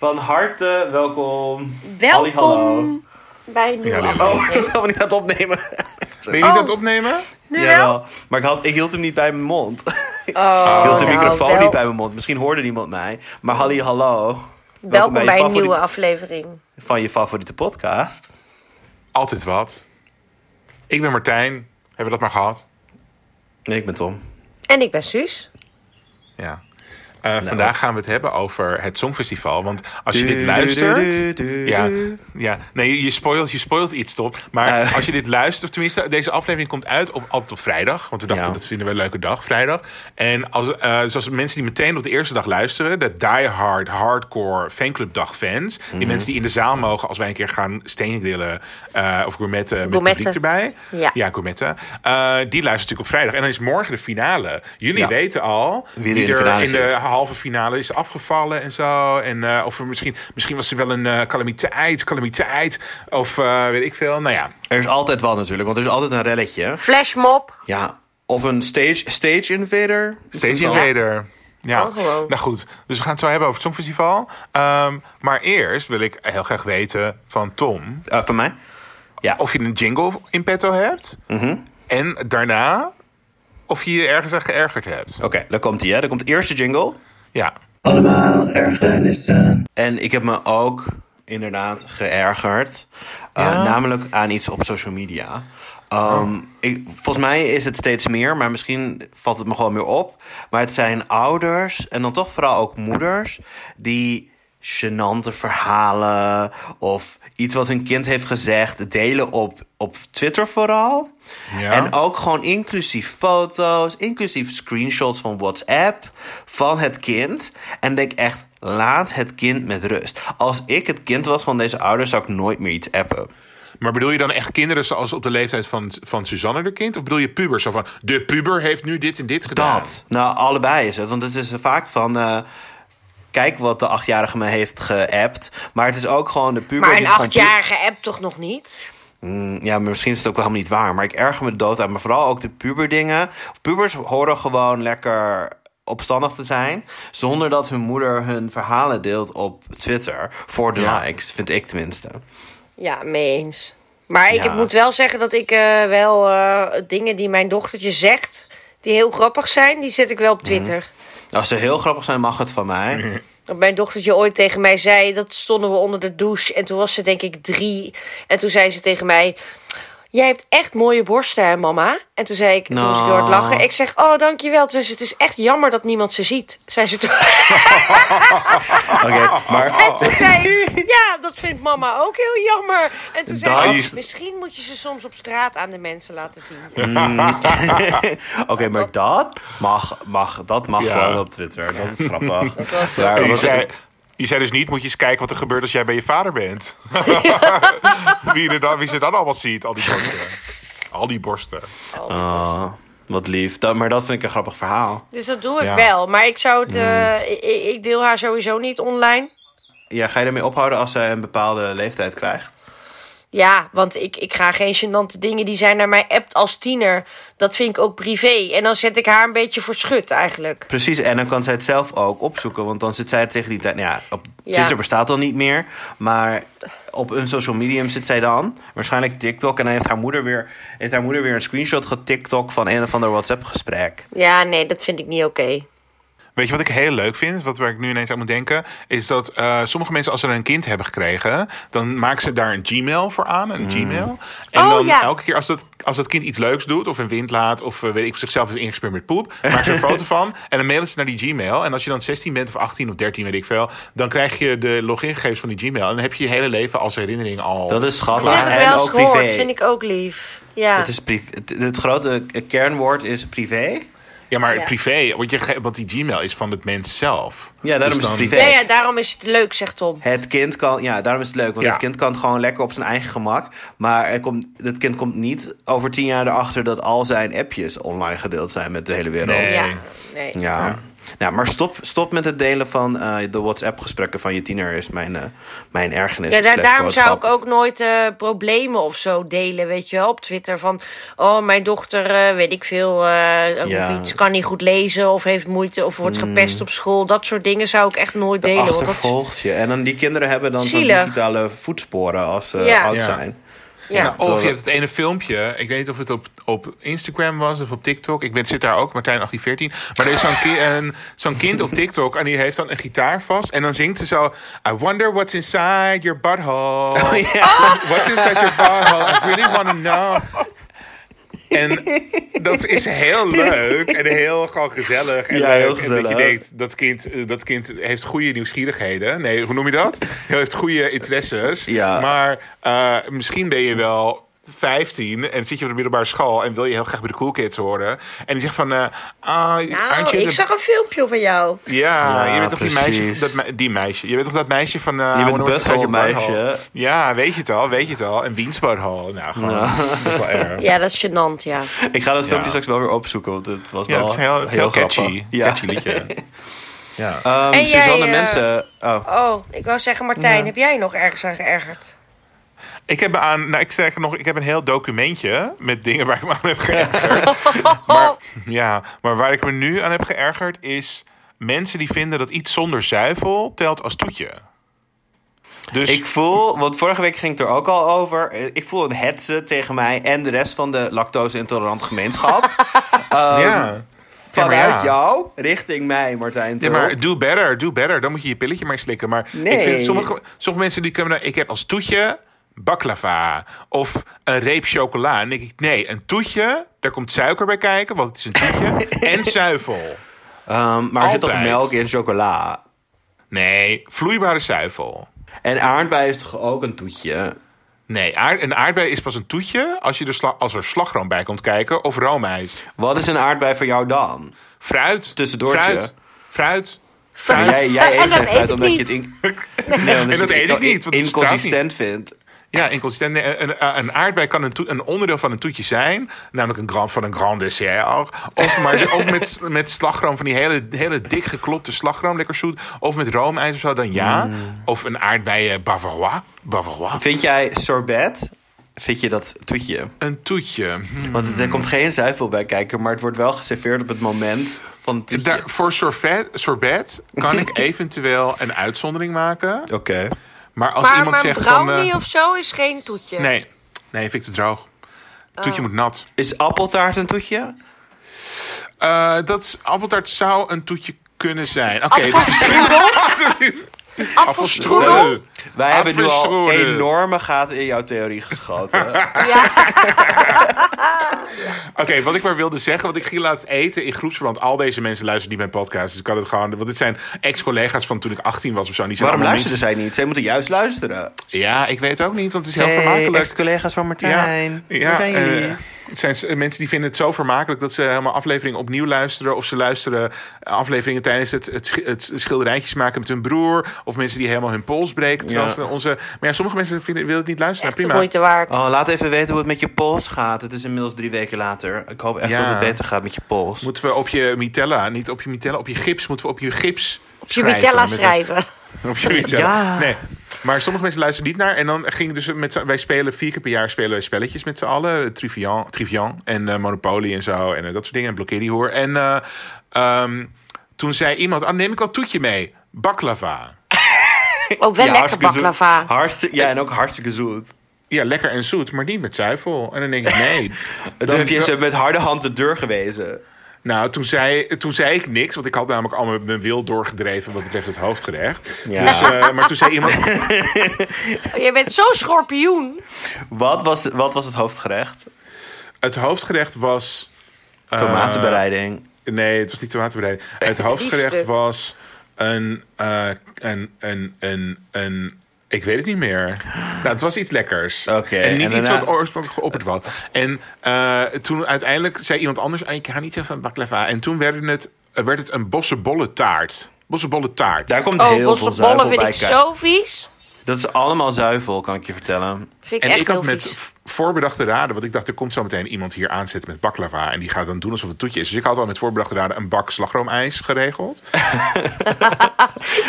Van harte welkom. Welkom bij een nieuwe Ja, lieve. Oh, ik aflevering. was helemaal niet aan het opnemen. Ben je niet Oh. aan het opnemen? Nu wel? Maar ik, had, ik hield hem niet bij mijn mond. ik Oh, hield de nou, microfoon wel- niet bij mijn mond. Misschien hoorde niemand mij. Maar halli, hallo. Welkom bij, een favoriete- nieuwe aflevering. Van je favoriete podcast. Altijd wat. Ik ben Martijn. Hebben we dat maar gehad? Nee, ik ben Tom. En ik ben Suus. Ja. Eh, Vandaag gaan we het hebben over het Songfestival. Want als je dit luistert... Ja, ja. Nee, je- spoilt, je spoilt iets, Tom. Maar Eh. als je dit luistert... of Tenminste, deze aflevering komt uit op, altijd op vrijdag. Want we dachten, Ja. dat vinden we een leuke dag, vrijdag. En als, eh dus als mensen die meteen op de eerste dag luisteren... de diehard, hardcore fanclubdag fans... Mhm. die mensen die in de zaal mogen... als wij een keer gaan steengrillen uh, of gourmetten met Gourmetten. publiek erbij. Ja. Ja, gourmetten. Eh, die luisteren natuurlijk op vrijdag. En dan is morgen de finale. Jullie Ja. weten al Wie wie, er in de in. Halve finale is afgevallen en zo. En eh, of er misschien, misschien was er wel een eh, calamiteit, calamiteit. Of eh, weet ik veel. Nou ja, Er is altijd wel natuurlijk, want er is altijd een relletje. Flashmob. Ja. Of een stage, stage invader. Stage Invader. Ja, Oh, gewoon. nou goed. Dus we gaan het zo hebben over het Songfestival. Ehm, maar eerst wil ik heel graag weten van Tom... Eh, van mij? Ja. of je een jingle in petto hebt. Mhm. En daarna of je je ergens aan geërgerd hebt. Oké, daar komt hij. Hè. Daar komt de eerste jingle. Ja. Allemaal ergernissen. En ik heb me ook inderdaad geërgerd. Uh, Ja? Namelijk aan iets op social media. Um, ik, volgens mij is het steeds meer, maar misschien valt het me gewoon meer op. Maar het zijn ouders en dan toch vooral ook moeders die gênante verhalen of iets wat hun kind heeft gezegd delen op, op Twitter vooral. Ja. En ook gewoon inclusief foto's, inclusief screenshots van WhatsApp van het kind. En denk echt, laat het kind met rust. Als ik het kind was van deze ouders, zou ik nooit meer iets appen. Maar bedoel je dan echt kinderen zoals op de leeftijd van, van Suzanne de kind? Of bedoel je pubers? Zo van, de puber heeft nu dit en dit gedaan. Dat. Nou, allebei is het. Want het is vaak van... eh, kijk wat de achtjarige me heeft geappt. Maar het is ook gewoon de puber... Maar een gewoon achtjarige app toch nog niet? Mm, ja, maar misschien is het ook wel helemaal niet waar. Maar ik erger me dood aan. Maar vooral ook de puberdingen. Pubers horen gewoon lekker opstandig te zijn. Zonder dat hun moeder hun verhalen deelt op Twitter. Voor de Ja. likes, vind ik tenminste. Ja, mee eens. Maar ik Ja. moet wel zeggen dat ik eh, wel eh, dingen die mijn dochtertje zegt... die heel grappig zijn, die zet ik wel op Twitter. Als ze heel grappig zijn, mag het van mij. Mijn dochtertje ooit tegen mij zei... dat stonden we onder de douche en toen was ze denk ik drie. En toen zei ze tegen mij... Jij hebt echt mooie borsten, hè, mama? En toen zei ik, toen moest ik heel hard Nou. lachen. Ik zeg, oh, dankjewel. Toen zei ze, het is echt jammer dat niemand ze ziet. Zei ze toen. Oké, maar... En toen zei ik, ja, dat vindt mama ook heel jammer. En toen zei Dat- ze, misschien moet je ze soms op straat aan de mensen laten zien. Oké, maar dat mag, mag, dat mag Ja. gewoon op Twitter. Dat is grappig. was Ja, wat- zei, je zei dus niet, moet je eens kijken wat er gebeurt als jij bij je vader bent. wie, er dan, wie ze dan allemaal ziet, al die borsten. Al die borsten. Oh, wat lief. Dat, maar dat vind ik een grappig verhaal. Dus dat doe ik Ja. wel. Maar ik zou het, eh, ik, ik deel haar sowieso niet online. Ja, ga je ermee ophouden als zij een bepaalde leeftijd krijgt? Ja, want ik, ik ga geen gênante dingen die zij naar mij appt als tiener. Dat vind ik ook privé. En dan zet ik haar een beetje voor schut eigenlijk. Precies, en dan kan zij het zelf ook opzoeken. Want dan zit zij er tegen die tijd... Nou ja, op Ja. Twitter bestaat dan niet meer. Maar op een social medium zit zij dan. Waarschijnlijk TikTok. En dan heeft haar moeder weer, heeft haar moeder weer een screenshot getiktok van een of ander WhatsApp gesprek. Ja, nee, dat vind ik niet oké. Weet je wat ik heel leuk vind? Wat waar ik nu ineens aan moet denken. Is dat eh, sommige mensen, als ze een kind hebben gekregen. dan maken ze daar een Gmail voor aan. Een Gmail. En Oh, dan ja. elke keer als dat, als dat kind iets leuks doet. of een wind laat. of eh, weet ik zichzelf heeft ingespeeld met poep. maken ze een foto van. En dan mailen ze naar die Gmail. En als je dan 16 bent of 18 of 13, weet ik veel. dan krijg je de logingegevens van die Gmail. En dan heb je je hele leven als herinnering al. Dat is schattig. Dat ik en ook privé. Vind ik ook lief. Ja. Het, is privé. Het, het grote kernwoord is privé. Ja, maar Ja. privé. Want, je, want die Gmail is van het mens zelf. Ja, daarom Dus is het privé. ja, ja, daarom is het leuk, zegt Tom. Het kind kan, ja, daarom is het leuk. Want Ja. het kind kan het gewoon lekker op zijn eigen gemak. Maar er komt, het kind komt niet over tien jaar erachter dat al zijn appjes online gedeeld zijn met de hele wereld. Nee. Ja, nee. Ja. Nou, maar stop, stop met het delen van eh, de WhatsApp-gesprekken van je tiener, is mijn, eh, mijn ergernis. Ja, daar, daarom zou ik ook nooit eh, problemen of zo delen, weet je wel, op Twitter. Van, oh, mijn dochter, eh, weet ik veel, eh, Ja. Mm. iets, kan niet goed lezen of heeft moeite of wordt gepest op school. Dat soort dingen zou ik echt nooit delen. Want dat, Achtervolgt je. En dan die kinderen hebben dan zo'n digitale voetsporen als ze Ja. oud Ja. zijn. Ja. Nou, of je hebt het ene filmpje. Ik weet niet of het op, op Instagram was of op TikTok. Ik ben, zit daar ook, Martijn 1814. Maar er is zo'n ki- een- zo'n kind op TikTok en die heeft dan een gitaar vast. En dan zingt ze zo... I wonder what's inside your butthole. What's inside your butthole? I really want to know. En dat is heel leuk en heel gewoon gezellig. En Ja, leuk. heel En dat je gezellig. denkt, dat kind, eh, dat kind heeft goede nieuwsgierigheden. Nee, hoe noem je dat? Hij heeft goede interesses. Ja. Maar eh, misschien ben je wel 15 en zit je op de middelbare school en wil je heel graag bij de cool kids horen. En die zegt van, eh ah, Nou, ik zag een filmpje van jou. Ja, Ja, je bent toch die meisje, dat, me- die meisje. Je bent toch dat meisje van... eh, Je bent best wel Your meisje. Ja, weet je het al, weet je het al. En Wiens butthole. Nou, gewoon, dat is wel erg. Ja, dat is gênant, ja. Ik ga dat filmpje Ja. straks wel weer opzoeken, want het was Ja, wel het is heel, heel, grappig. catchy. Ja. Catchy liedje. Ja. Ehm, En jij, Suzanne eh, mensen... Oh. Oh, ik wou zeggen, Martijn, Ja. heb jij nog ergens aan geërgerd? Ik heb aan, nou, ik zeg nog, ik heb een heel documentje met dingen waar ik me aan heb geërgerd. maar, ja, maar waar ik me nu aan heb geërgerd is mensen die vinden dat iets zonder zuivel telt als toetje. Dus Ik voel, want vorige week ging het er ook al over. eh, Ik voel een hetze tegen mij en de rest van de lactose-intolerante gemeenschap. Ehm, ja. Vanuit ja. jou richting mij, Martijn. Ja, maar do better, do better. Dan moet je je pilletje maar slikken. Maar Nee. ik vind sommige, sommige mensen die kunnen... Ik heb als toetje baklava of een reep chocola. En dan denk ik, nee, een toetje, daar komt suiker bij kijken, want het is een toetje. en zuivel. Ehm, maar er zit toch melk in chocola? Nee, vloeibare zuivel. En aardbei is toch ook een toetje? Nee, aard, een aardbei is pas een toetje als, je er sla- als er slagroom bij komt kijken of roomijs. Wat is een aardbei voor jou dan? Fruit. Tussendoortje. Fruit. Fruit. Maar jij, jij eet fruit omdat je het in... Nee, omdat En dat je het eet ik niet, want inconsistent vindt. Ja, inconsistent. Nee, een, een, aardbei kan een, een onderdeel van een toetje zijn. Namelijk een grand, van een grand dessert. Of, maar, of met, met slagroom, van die hele, hele dik geklopte slagroom, lekker zoet. Of met roomijs of zo, dan ja. Mm. Of een aardbei eh, bavarois. Bavarois. Vind jij sorbet? Vind je dat toetje? Een toetje. Hm. Want er komt geen zuivel bij kijken, maar het wordt wel geserveerd op het moment van het toetje. Daar, voor sorbet, sorbet kan ik eventueel een uitzondering maken. Oké. Maar als maar iemand maar zegt van... brownie eh, of zo is geen toetje. nee, nee, vind ik te droog. Oh. Toetje moet nat. Is appeltaart een toetje? Eh, dat is- appeltaart zou een toetje kunnen zijn. Oké, dus Appelstrudel? Appelstrudel? Wij hebben nu al enorme gaten in jouw theorie geschoten. Ja. Oké, wat ik maar wilde zeggen, want ik ging laatst eten in groepsverband. Al deze mensen luisteren niet mijn podcast, dus ik kan het gewoon... Want dit zijn ex-collega's van toen ik 18 was of zo. Die zijn Waarom luisteren zij niet? Zij moeten juist luisteren. mensen- Ja, ik weet ook niet, want het is heel Hey, vermakelijk. ex-collega's van Martijn. Waar zijn jullie? Het zijn mensen die vinden het zo vermakelijk dat ze helemaal afleveringen opnieuw luisteren. Of ze luisteren afleveringen tijdens het, het, sch- het schilderijtjes maken met hun broer. Of mensen die helemaal hun pols breken. Terwijl Ja. ze onze, maar ja, sommige mensen vinden, willen het niet luisteren. Echt prima. moeite waard. Oh, laat even weten hoe het met je pols gaat. Het is inmiddels drie weken later. Ik hoop echt Ja. dat het beter gaat met je pols. Moeten we op je mitella, niet op je mitella, op je gips, moeten we op je gips Op je Mitella met een- schrijven. Op je mitella. Ja. Nee. Maar sommige mensen luisteren niet naar. En dan ging dus met z'n- wij spelen vier keer per jaar spelen wij spelletjes met z'n allen. Trivian, Trivian en eh, Monopoly en zo. En eh, dat soort dingen. En blokkeer die hoor. En eh, ehm, toen zei iemand, ah, neem ik al toetje mee. Baklava. Ook wel Ja, lekker hartstikke zoet. baklava. Hartstikke, ja, en ook hartstikke zoet. Ja, lekker en zoet, maar niet met zuivel. En dan denk ik, nee. Toen heb je ze met harde hand de deur gewezen. Nou, toen zei, toen zei ik niks, want ik had namelijk al mijn, wil doorgedreven wat betreft het hoofdgerecht. Ja. Dus, eh, maar toen zei iemand, Je bent zo'n schorpioen. Wat was, wat was het hoofdgerecht? het hoofdgerecht was... eh, Tomatenbereiding. Nee, het was niet tomatenbereiding. Het hoofdgerecht was een, eh, een, een, een, een... Ik weet het niet meer. Nou, het was iets lekkers. Oké, en niet en iets daarna- wat oorspronkelijk geopperd was. En eh, toen uiteindelijk zei iemand anders... "Ah, Ik ga niet zo van baklava. En toen werd het, eh, werd het een bossenbolle taart. Bossenbolle taart. Daar komt Oh, heel veel zuivel bossenbollen vind bij ik kijken. zo vies. Dat is allemaal zuivel, kan ik je vertellen. Vind ik en echt ik had heel met voorbedachte raden. Want ik dacht, er komt zo meteen iemand hier aanzetten met baklava. En die gaat dan doen alsof het toetje is. Dus ik had al met voorbedachte raden een bak slagroomijs geregeld.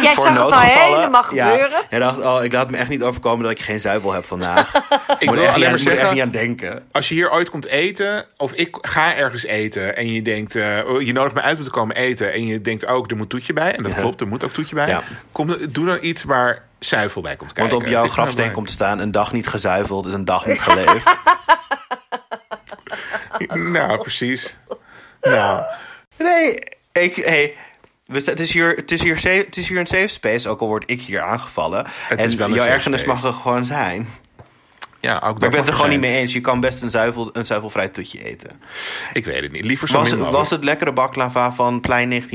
Jij Voor zag het al helemaal Ja. gebeuren. Hij dacht, oh, ik laat me echt niet overkomen dat ik geen zuivel heb vandaag. ik wil moet er echt, alleen niet aan- maar moet er echt zeggen- niet aan denken. Als je hier ooit komt eten, of ik ga ergens eten en je denkt, eh, je nodigt me uit om te komen eten en je denkt ook, er moet toetje bij. En dat Ja. klopt, er moet ook toetje bij. Ja. Kom, doe dan iets waar zuivel bij komt kijken. Want op jouw ik grafsteen nou komt te staan... een dag niet gezuiveld is een dag niet geleefd. Nou, precies. Nou, nee, ik... Hey, het, is hier, het, is hier safe, het is hier een safe space, ook al word ik hier aangevallen. Het en is wel een jouw ergernis mag er gewoon zijn. ja, ook dat Maar ik ben het er gewoon niet mee eens. Je kan best een, zuivel, een zuivelvrij toetje eten. Ik weet het niet. Liever zo Was, min mogelijk. was het lekkere baklava van plein 1940-45?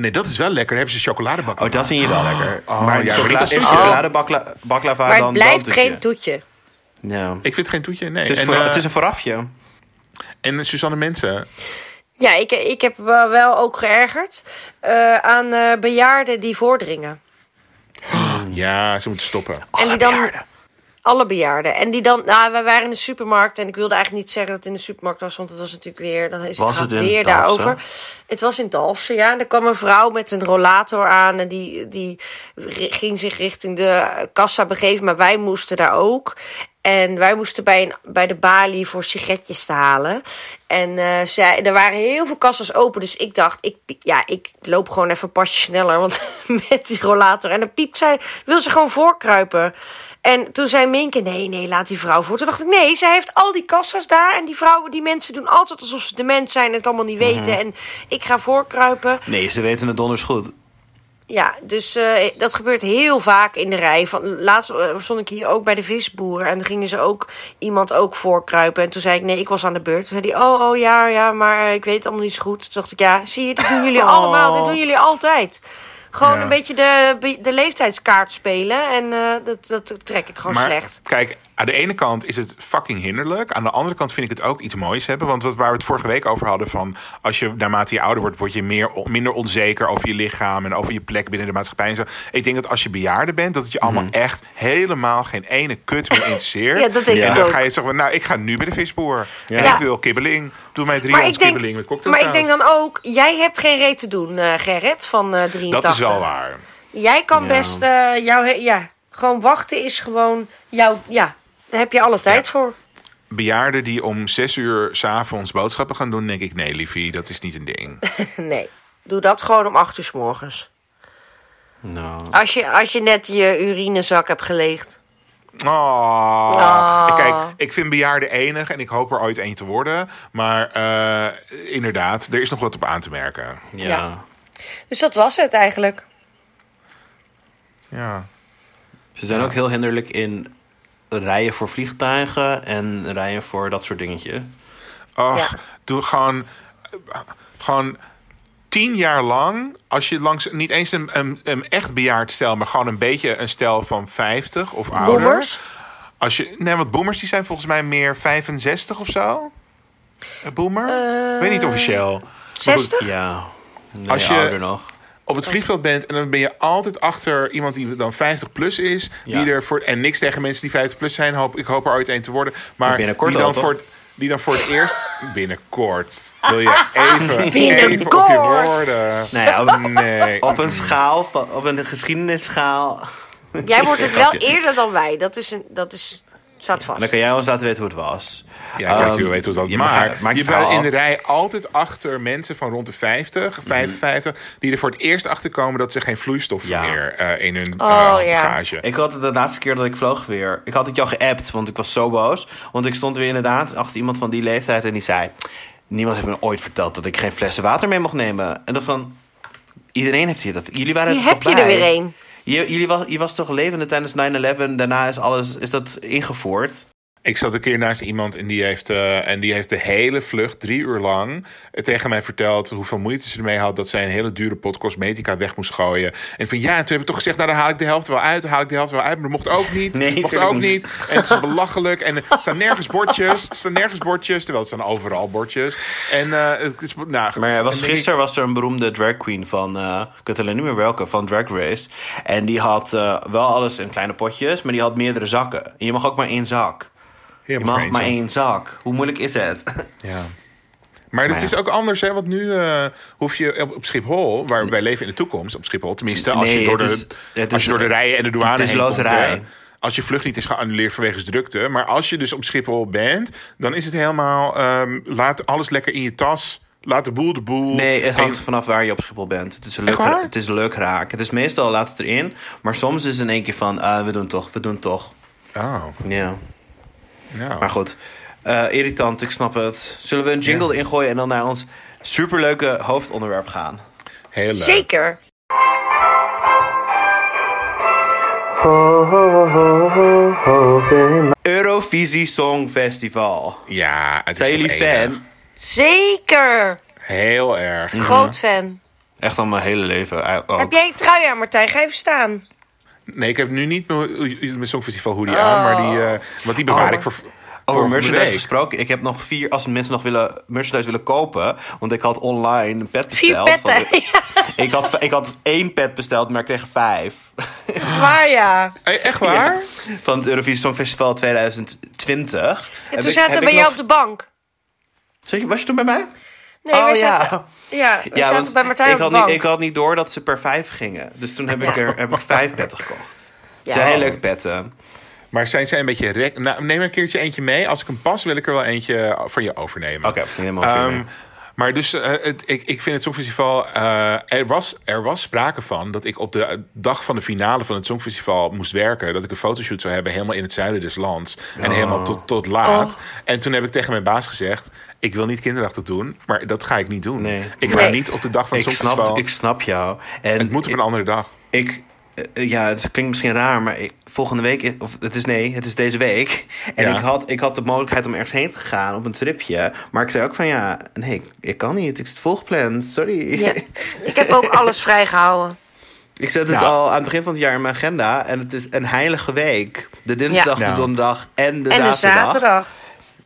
Nee, dat is wel lekker. Dan hebben ze chocoladebak. Oh, dat vind je wel lekker. Oh, maar ja, chocola- is chocoladebaklava baklava Maar dan blijft dan geen toetje. Ja. Ik vind het geen toetje, nee. Het, is en, voor- eh, het is een voorafje. en Suzanne Mensen, Ja, ik, ik heb me wel ook geërgerd eh, aan eh, bejaarden die voordringen. ja, ze moeten stoppen. en die dan. Alle bejaarden. En die dan. Nou, wij waren in de supermarkt. En ik wilde eigenlijk niet zeggen dat het in de supermarkt was. Want het was natuurlijk weer. Dan is het, weer daarover. Het was in Dalfsen, ja. En er kwam een vrouw met een rollator aan. En die, die ging zich richting de kassa begeven. Maar wij moesten daar ook. En wij moesten bij, een, bij de balie voor sigaretjes te halen. En eh, zij, er waren heel veel kassas open. Dus ik dacht, ik, ja, ik loop gewoon even een pasje sneller. Want met die rollator. En dan piept zij, wil ze gewoon voorkruipen. En toen zei Minke, nee, nee, laat die vrouw voor. Toen dacht ik, nee, zij heeft al die kassas daar. En die vrouwen, die mensen doen altijd alsof ze dement zijn en het allemaal niet weten. En ik ga voorkruipen. Nee, ze weten het donders goed. Ja, dus eh, dat gebeurt heel vaak in de rij. Van, laatst eh, stond ik hier ook bij de visboer. En dan gingen ze ook iemand ook voorkruipen. En toen zei ik, nee, ik was aan de beurt. Toen zei hij, oh, oh, ja, ja, maar ik weet het allemaal niet zo goed. Toen dacht ik, ja, zie je, dit doen jullie allemaal. Dit doen jullie altijd. Gewoon Ja. een beetje de, de leeftijdskaart spelen. En eh, dat, dat trek ik gewoon maar slecht. kijk, aan de ene kant is het fucking hinderlijk. Aan de andere kant vind ik het ook iets moois hebben. Want wat, waar we het vorige week over hadden van... als je naarmate je ouder wordt, word je meer, minder onzeker over je lichaam... en over je plek binnen de maatschappij en zo. Ik denk dat als je bejaarde bent, dat het je allemaal echt helemaal geen ene kut meer interesseert. Ja, dat denk Ja. En ik dan ga je zeggen, nou, ik ga nu bij de visboer. En Ja. ik wil kibbeling. Doe mij drie Maar ons ik, denk, kibbeling met maar cocktailsaus. ik denk dan ook, jij hebt geen reet te doen, eh, Gerrit, van eh 83. Dat is wel waar. Jij kan Ja. best, eh jou, he- ja, gewoon wachten is gewoon jouw, ja, daar heb je alle tijd Ja. voor. Bejaarden die om zes uur s'avonds boodschappen gaan doen... denk ik, nee, liefie, dat is niet een ding. Nee, doe dat gewoon om 8 uur s morgens. Nou. Als je, als je net je urinezak hebt geleegd. Oh. Ah. Kijk, ik vind bejaarden enig en ik hoop er ooit een te worden. Maar eh, inderdaad, er is nog wat op aan te merken. Ja. Ja. Dus dat was het eigenlijk. Ja. Ze zijn ook heel hinderlijk in rijden voor vliegtuigen en rijden voor dat soort dingetjes. Oh, Ja. doe gewoon, gewoon tien jaar lang, als je langs niet eens een, een, een echt bejaard stel, maar gewoon een beetje een stel van 50 of ouder. Boomers? Als je, nee, want boomers die zijn volgens mij meer 65 of zo. Een boomer? Eh, Weet niet officieel. Maar goed, 60? Ja. Nee, Als je- ouder nog. Op het vliegveld bent en dan ben je altijd achter iemand die dan 50 plus is. Ja. Die er voor, en niks tegen mensen die 50 plus zijn. Hoop, ik hoop er ooit een te worden. Maar Binnenkort die dan, al, voor, het- die dan voor het eerst. Binnenkort. Wil je even, even op je Binnenkort. woorden. Nou ja, op, Nee. op een schaal, van- op een geschiedenisschaal. Jij wordt het wel eerder dan wij. Dat is, een, dat is, staat vast. Dan kan jij ons laten weten hoe het was. Ja, ik wil weten hoe dat je Maar maak je bent in de rij altijd achter mensen van rond de 50, 55... die er voor het eerst achter komen dat ze geen vloeistoffen Ja. meer eh, in hun Oh, eh, ja. bagage. Ik had het de laatste keer dat ik vloog weer. Ik had het jou geappt, want ik was zo boos. Want ik stond weer inderdaad achter iemand van die leeftijd en die zei: Niemand heeft me ooit verteld dat ik geen flessen water mee mocht nemen. En dat van. Iedereen heeft hier dat. Jullie waren Hier er heb je er weer een. Jullie was, je was toch levende tijdens 9-11? Daarna is alles is dat ingevoerd. Ik zat een keer naast iemand en die heeft, eh, en die heeft de hele vlucht drie uur lang eh, tegen mij verteld hoeveel moeite ze ermee had dat zij een hele dure pot cosmetica weg moest gooien. En van ja, toen heb ik toch gezegd, nou dan haal ik de helft wel uit, dan haal ik de helft wel uit, maar dat mocht ook niet. Nee, mocht ook niet. niet. En het is belachelijk. En er staan nergens bordjes. Er staan nergens bordjes, terwijl het staan overal bordjes. En eh, het is, nou, Maar was, gisteren was er een beroemde drag queen van, eh ik weet alleen niet meer welke, van Drag Race. En die had wel alles in kleine potjes, maar die had meerdere zakken. En je mag ook maar één zak. Je maar één maar zak. één zak. Hoe moeilijk is het? Ja. Maar het Nou is ook anders, hè? Want nu eh, hoef je op, op Schiphol, waar wij leven in de toekomst, op Schiphol, tenminste, als, Nee, je, door de, is- als is- je door de rijen en de douane heen komt, als je vlucht niet is geannuleerd vanwege drukte, maar als je dus op Schiphol bent, dan is het helemaal, ehm, laat alles lekker in je tas, laat de boel de boel. Nee, het hangt En- vanaf waar je op Schiphol bent. Het is een leuk, het is leuk raak. Het is meestal laat het erin, maar soms is het in één keer van, ah, we doen toch, we doen toch. Oh, Ja, nou. maar goed. Eh, irritant, ik snap het. Zullen we een jingle ingooien en dan naar ons superleuke hoofdonderwerp gaan? Heel leuk. Zeker. Eurovisie Songfestival. Ja, het is Zijn jullie enig. fan? Zeker. Heel erg. Groot fan. Echt al mijn hele leven. ook. Heb jij een trui aan, Martijn? Ga even staan. Nee, ik heb nu niet mijn, mijn Songfestival hoodie aan, maar die, eh, want die bewaar Oh. ik voor, Over merchandise week. gesproken. Ik heb nog vier, als mensen nog willen, merchandise willen kopen. Want ik had online een pet Vier besteld. petten. van de- ik, had, ik had één pet besteld, maar ik kreeg vijf. Zwaar, ja. Echt waar? Van het Eurovisie Songfestival 2020. En toen ik- zaten we bij jou nog- op de bank. Zeg je, Was je toen bij mij? Nee, Oh, we ja. zaten, ja. we zaten want bij Martijn ik op de had bank. Niet, ik had niet door dat ze per vijf gingen. Dus toen heb, ik, Ja. er, heb ik vijf petten gekocht. Ja. Ze zijn heel leuke petten. Maar zijn zij een beetje... Rek nou, neem een keertje eentje mee. Als ik hem pas, wil ik er wel eentje van je overnemen. Oké, helemaal mee. Maar dus, eh, het, ik, ik vind het Songfestival... eh, er, was, er was sprake van dat ik op de dag van de finale van het Songfestival moest werken. Dat ik een fotoshoot zou hebben helemaal in het zuiden des lands. En Oh. helemaal tot, tot laat. Oh. En toen heb ik tegen mijn baas gezegd... Ik wil niet kinderachtig doen, maar dat ga ik niet doen. Nee. Ik ga Nee. niet op de dag van het Ik Songfestival... snap, ik snap jou. En het moet op ik- een andere dag. Ik, ja, het klinkt misschien raar, maar ik, volgende week, of het is nee, het is deze week. En Ja. ik, had, ik had de mogelijkheid om ergens heen te gaan op een tripje. Maar ik zei ook van ja, nee, ik, ik kan niet. Ik zit volgepland, sorry. Ja. Ik heb ook alles vrijgehouden. ik zet het Ja. al aan het begin van het jaar in mijn agenda. En het is een heilige week. De dinsdag, Ja. de donderdag en de en de zaterdag.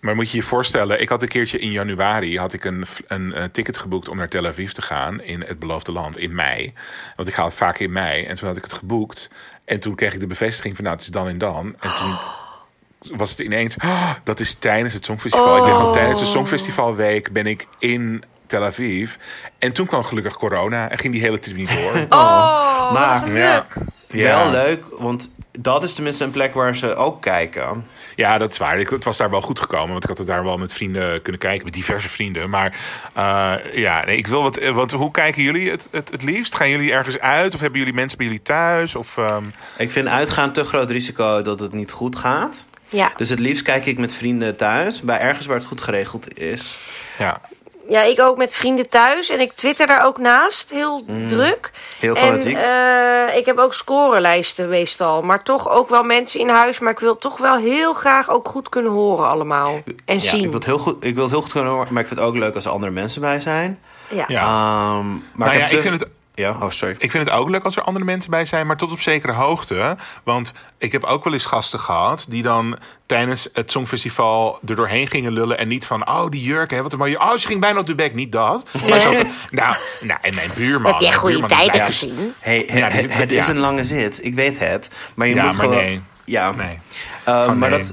Maar moet je je voorstellen, ik had een keertje in januari had ik een, een, ticket geboekt om naar Tel Aviv te gaan in het beloofde land in mei. Want ik ga het vaak in mei. En toen had ik het geboekt. En toen kreeg ik de bevestiging van nou, het is dan en dan. En toen was het ineens, "Oh, dat is tijdens het Songfestival. Ik ben gewoon tijdens de Songfestivalweek ben ik in Tel Aviv. En toen kwam gelukkig corona en ging die hele trip niet door. Oh, Maar- Ja. Ja. Wel leuk, want dat is tenminste een plek waar ze ook kijken. Ja, dat is waar. Ik, het was daar wel goed gekomen. Want ik had het daar wel met vrienden kunnen kijken. Met diverse vrienden. Maar eh, ja, nee, ik wil wat, wat... Hoe kijken jullie het, het, het liefst? Gaan jullie ergens uit? Of hebben jullie mensen bij jullie thuis? Of, ehm, Ik vind uitgaan te groot risico dat het niet goed gaat. Ja. Dus het liefst kijk ik met vrienden thuis. Bij ergens waar het goed geregeld is. ja. Ja, ik ook met vrienden thuis. En ik twitter daar ook naast. Heel druk. Mm. Heel En fanatiek. eh, ik heb ook scorelijsten meestal. Maar toch ook wel mensen in huis. Maar ik wil toch wel heel graag ook goed kunnen horen allemaal. En Ja, zien. ik wil, het heel goed, ik wil het heel goed kunnen horen, maar ik vind het ook leuk als er andere mensen bij zijn. Ja. Ja. Ehm, maar nou ja, heb ik vind het... Ja, oh sorry. Ik vind het ook leuk als er andere mensen bij zijn, maar tot op zekere hoogte. Want ik heb ook wel eens gasten gehad die dan tijdens het Songfestival er doorheen gingen lullen. En niet van, oh, die jurk, hè, wat een mooie. Oh, ze ging bijna op de bek. Niet dat. Maar zo van, nou, nou, en mijn buurman. Heb jij goede tijden gezien? Hey, Ja, het, die- het ja. is een lange zit, ik weet het. Maar je Ja, moet maar gewoon... nee. Ja, Nee. Ehm, Gewoon maar nee. dat,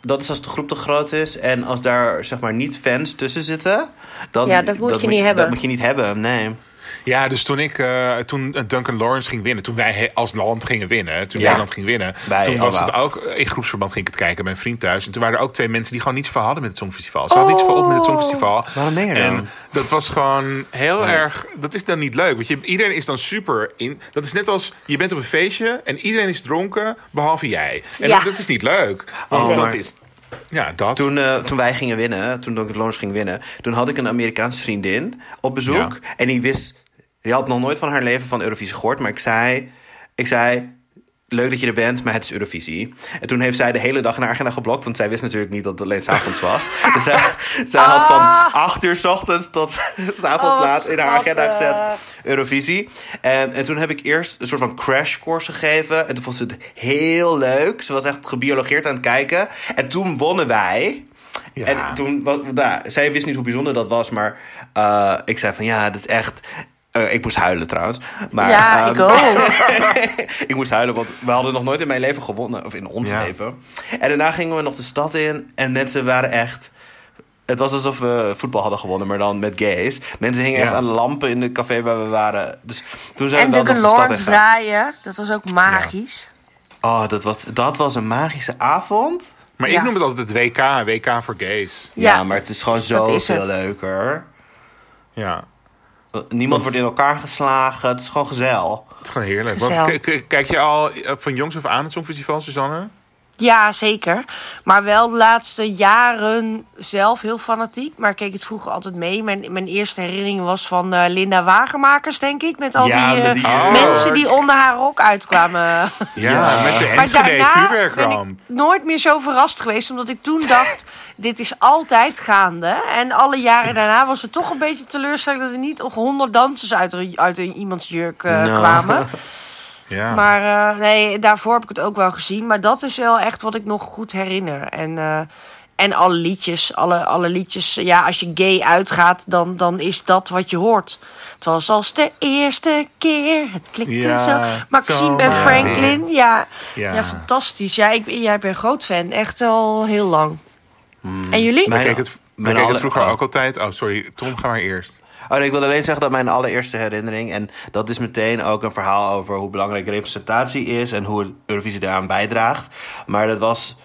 dat is als de groep te groot is en als daar zeg maar niet fans tussen zitten. Dan, Ja, dat moet je niet hebben. Dat moet je niet hebben, nee. Ja, dus toen ik eh, toen Duncan Lawrence ging winnen, toen wij als land gingen winnen, toen Ja. Nederland ging winnen, Bij toen was het ook in groepsverband ging ik het kijken bij een vriend thuis. En toen waren er ook twee mensen die gewoon niets voor hadden met het Songfestival. Ze hadden niets voor op met het Songfestival. Waarom ben je dan? En dat was gewoon heel erg. Dat is dan niet leuk. Want je, iedereen is dan super in. Dat is net als je bent op een feestje en iedereen is dronken, behalve jij. En Ja. dat, dat is niet leuk. Want Oh, dat maar- is. Ja, dat. Toen, eh, toen wij gingen winnen, toen Duncan Lawrence ging winnen, toen had ik een Amerikaanse vriendin op bezoek. Ja. En die wist, die had nog nooit van haar leven van Eurovisie gehoord. Maar ik zei, ik zei, leuk dat je er bent, maar het is Eurovisie. En toen heeft zij de hele dag in haar agenda geblokt, want zij wist natuurlijk niet dat het alleen s'avonds was. Dus zij, zij had van Ah. 8 uur s ochtends tot s'avonds Oh, laat in haar agenda gezet. Eurovisie. En, en toen heb ik eerst een soort van crashcourse gegeven. En toen vond ze het heel leuk. Ze was echt gebiologeerd aan het kijken. En toen wonnen wij. Ja. En toen, wat, nou, zij wist niet hoe bijzonder dat was, maar eh, ik zei van ja, dat is echt. Eh, ik moest huilen trouwens. Maar, ja, ehm, ik ook. ik moest huilen, want we hadden nog nooit in mijn leven gewonnen. Of in ons Ja. leven. En daarna gingen we nog de stad in. En mensen waren echt... Het was alsof we voetbal hadden gewonnen, maar dan met gays. Mensen hingen Ja. echt aan lampen in de café waar we waren. Dus toen zijn En we dan Duncan Lawrence draaien, dat was ook magisch. Oh, dat was, dat was een magische avond. Maar Ja. ik noem het altijd het WK, WK voor gays. Ja, Ja, maar het is gewoon zo is veel het. leuker. Ja, Niemand wordt in elkaar geslagen. Het is gewoon gezellig. het is gewoon heerlijk. Want kijk je al eh, van jongs af aan het Songfestival, Suzanne? Ja, zeker. Maar wel de laatste jaren zelf heel fanatiek. Maar ik keek het vroeger altijd mee. Mijn, mijn eerste herinnering was van eh, Linda Wagenmakers, denk ik. Met al Ja, die, eh, die jurk. mensen die onder haar rok uitkwamen. Ja, met de Maar Enschede daarna ben ik vuurwerkramp. nooit meer zo verrast geweest. Omdat ik toen dacht, dit is altijd gaande. En alle jaren daarna was het toch een beetje teleurstellend... dat er niet nog honderd dansers uit, uit een- iemands jurk eh, Nou. kwamen. Ja. Maar eh, nee, daarvoor heb ik het ook wel gezien. Maar dat is wel echt wat ik nog goed herinner. En, eh, en alle liedjes, alle, alle liedjes. Ja, als je gay uitgaat, dan, dan is dat wat je hoort. Het was als de eerste keer. Het klikte Ja, zo. Maxime en Franklin. Ja. Ja. Ja. fantastisch. Ja, ik, jij bent een groot fan. Echt al heel lang. En jullie? Hmm. Mijn- Ik keek het, ik Mijn het alle- vroeger oh. ook altijd. Oh, sorry. Tom, ga maar eerst. Oh, nee, ik wilde alleen zeggen dat mijn allereerste herinnering... en dat is meteen ook een verhaal over hoe belangrijk representatie is... en hoe het Eurovisie daaraan bijdraagt. Maar dat was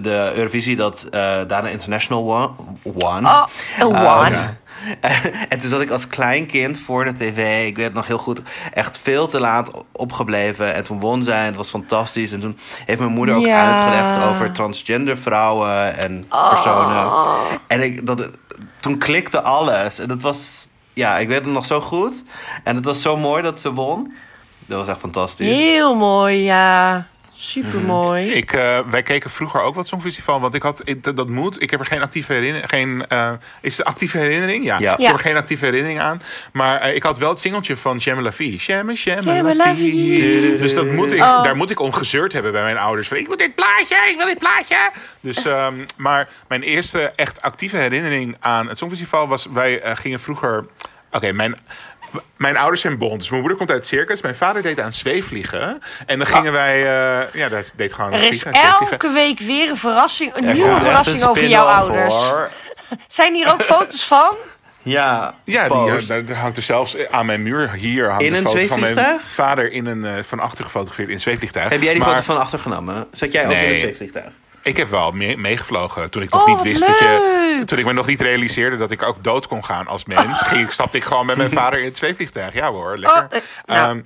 de Eurovisie dat eh Dana International won. won. Oh, Eh, one. en toen zat ik als klein kind voor de tv. Ik weet nog heel goed, echt veel te laat opgebleven. En toen won zij en het was fantastisch. En toen heeft mijn moeder ook Ja. uitgelegd over transgender vrouwen en personen. En ik, dat, toen klikte alles. En dat was, ja, ik weet het nog zo goed. En het was zo mooi dat ze won. Dat was echt fantastisch. Heel mooi, ja. Super mooi. Ik, eh, wij keken vroeger ook wat Songfestival, want ik had ik- dat, dat moet. Ik heb er geen actieve herinnering. Geen, eh, is het actieve herinnering? Ja. Ja. Ik Ja. heb er geen actieve herinnering aan. Maar eh, ik had wel het singeltje van Jemme La Vie. Jemme, Jemme Jemme La La Vie. Vie. Dus dat moet ik, Oh. daar moet ik om gezeurd hebben bij mijn ouders. Van, ik moet dit plaatje, ik wil dit plaatje. Dus, ehm, maar mijn eerste echt actieve herinnering aan het Songfestival was... Wij gingen vroeger... Oké, mijn... Mijn ouders zijn bond, dus mijn moeder komt uit het circus. Mijn vader deed aan zweefvliegen. En dan gingen wij... eh, ja, dat deed gewoon Er is elke week weer een verrassing. Een Er nieuwe verrassing een over jouw ouders. hoor. Zijn hier ook foto's van? Ja, Ja, die, daar, daar hangt er zelfs aan mijn muur hier hangt In een een foto van mijn zweefvliegtuig? vader in een, eh, van achter gefotografeerd in een zweefvliegtuig. Heb jij die Maar foto van achter genomen? Zat jij ook Nee. in het zweefvliegtuig? Ik heb wel mee- meegevlogen toen ik nog Oh, niet wist dat je. Toen ik me nog niet realiseerde dat ik ook dood kon gaan als mens, ging, ik- stapte ik gewoon met mijn vader in het zweefvliegtuig. Ja hoor, lekker. Oh, eh, nou. Ehm,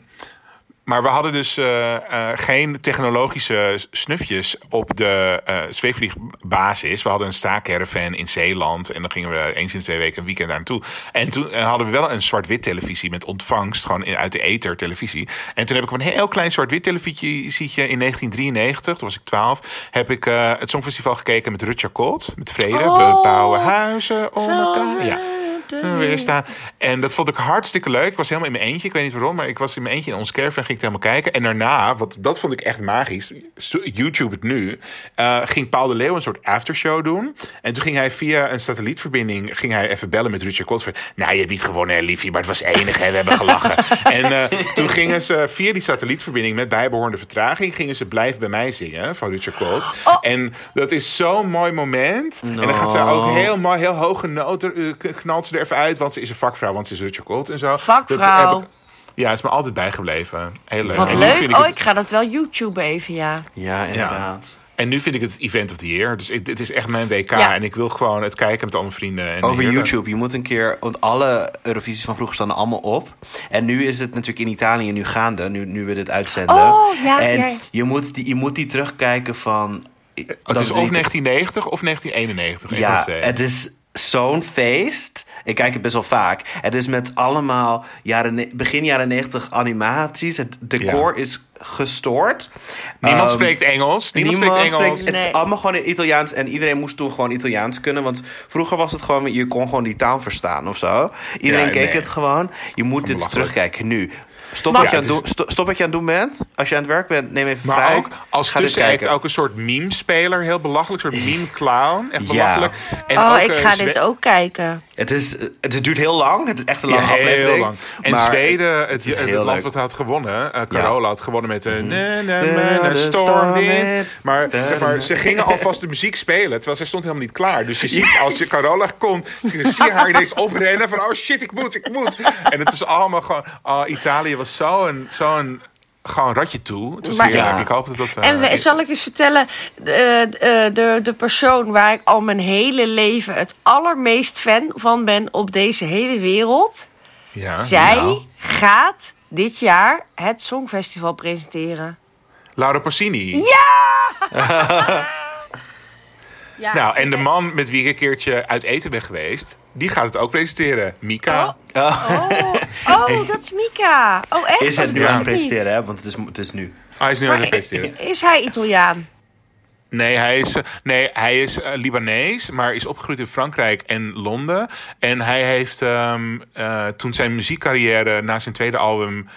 maar we hadden dus eh, eh, geen technologische snufjes op de eh zweefvliegbasis. We hadden een staakcaravan in Zeeland. En dan gingen we eens in de twee weken een weekend daar naartoe. En toen hadden we wel een zwart-wit televisie met ontvangst. Gewoon in, uit de ether televisie. En toen heb ik op een heel klein zwart-wit televisietje in 1993, toen was ik 12, heb ik het Songfestival gekeken met Rutger Kot. Met Vrede. Oh. We bouwen huizen om elkaar. Ja. Eh, Weer staan. En dat vond ik hartstikke leuk. Ik was helemaal in mijn eentje. Ik weet niet waarom, maar ik was in mijn eentje in ons caravan. Ging ik het helemaal kijken. En daarna, wat, dat vond ik echt magisch. YouTube het nu. eh, ging Paul de Leeuw een soort aftershow doen. En toen ging hij via een satellietverbinding. Ging hij even bellen met Richard. Van, nou, je hebt niet gewonnen, hè, liefie. Maar het was enig, hè. We hebben gelachen. en eh, toen gingen ze via die satellietverbinding. met bijbehorende vertraging. gingen ze Blijf bij mij zingen van Richard Kot. Oh. En dat is zo'n mooi moment. En dan gaat ze ook heel mooi, heel hoge noten. knalt ze er even uit. Want ze is een vakvrouw. Want ze is Richard Colt en zo. Vakvrouw. Dat heb ik- ja, het is me altijd bijgebleven. Heel leuk. Wat En nu vind leuk. ik Oh, het- ik ga dat wel YouTube even, ja. Ja, inderdaad. En nu vind ik het event of the year. Dus het, het is echt mijn WK. Ja. En ik wil gewoon het kijken met al mijn vrienden. En Over heerlijk. YouTube, je moet een keer, want alle Eurovisies van vroeger staan er allemaal op. En nu is het natuurlijk in Italië nu gaande, nu, nu we dit uitzenden. Oh, ja, en ja. Je, moet die, je moet die terugkijken van... Het is of 1990 of 1991. Een van Ja, het is zo'n feest. Ik kijk het best wel vaak. Het is met allemaal jaren, begin jaren 90 animaties. Het decor is gestoord. Niemand Ehm, spreekt Engels. Niemand, spreekt Engels. het Nee. is allemaal gewoon in Italiaans. En iedereen moest toen gewoon Italiaans kunnen. Want vroeger was het gewoon, je kon gewoon die taal verstaan of zo. Iedereen Ja, keek nee. het gewoon. Je moet dit terugkijken nu. Stop Maar- wat, je aan doen, sto- stop wat je aan het doen bent. Als je aan het werk bent, neem even Maar vrij. ook als tussenact ook een soort meme-speler. Heel belachelijk. Een soort meme-clown. Echt belachelijk. En oh, ook, ik ga dit ook kijken. Het, is, het duurt heel lang. Het is echt een lange Ja, aflevering. heel lang. En Zweden, het, is het, land leuk. wat had gewonnen, eh Carola had gewonnen met een stormwind. Maar, Da- zeg maar ze gingen alvast de muziek spelen, terwijl zij stond helemaal niet klaar. Dus je ziet, als je Carola komt, zie je haar ineens oprennen van, oh shit, ik moet, ik moet. En het was allemaal gewoon, oh, Italië was zo'n, zo'n, gewoon ratje toe. Het was Maar- heerlijk. Ja. Ik hoop dat dat... eh, En we- zal ik eens vertellen, de, de, de, de persoon waar ik al mijn hele leven het allermeest fan van ben op deze hele wereld. ja. Zij nou. gaat dit jaar het Songfestival presenteren. Laura Pausini. Ja, Nou, en de man met wie ik een keertje uit eten ben geweest, die gaat het ook presenteren. Mika. Oh, oh, oh, dat is Mika. Oh, echt? Is het Dat nu aan het presenteren, hè? Want het is, het is nu. Oh, hij is nu aan het presenteren. is hij Italiaan? Nee, hij is, nee, hij is eh, Libanees, maar is opgegroeid in Frankrijk en Londen. En hij heeft ehm, eh, toen zijn muziekcarrière na zijn tweede album.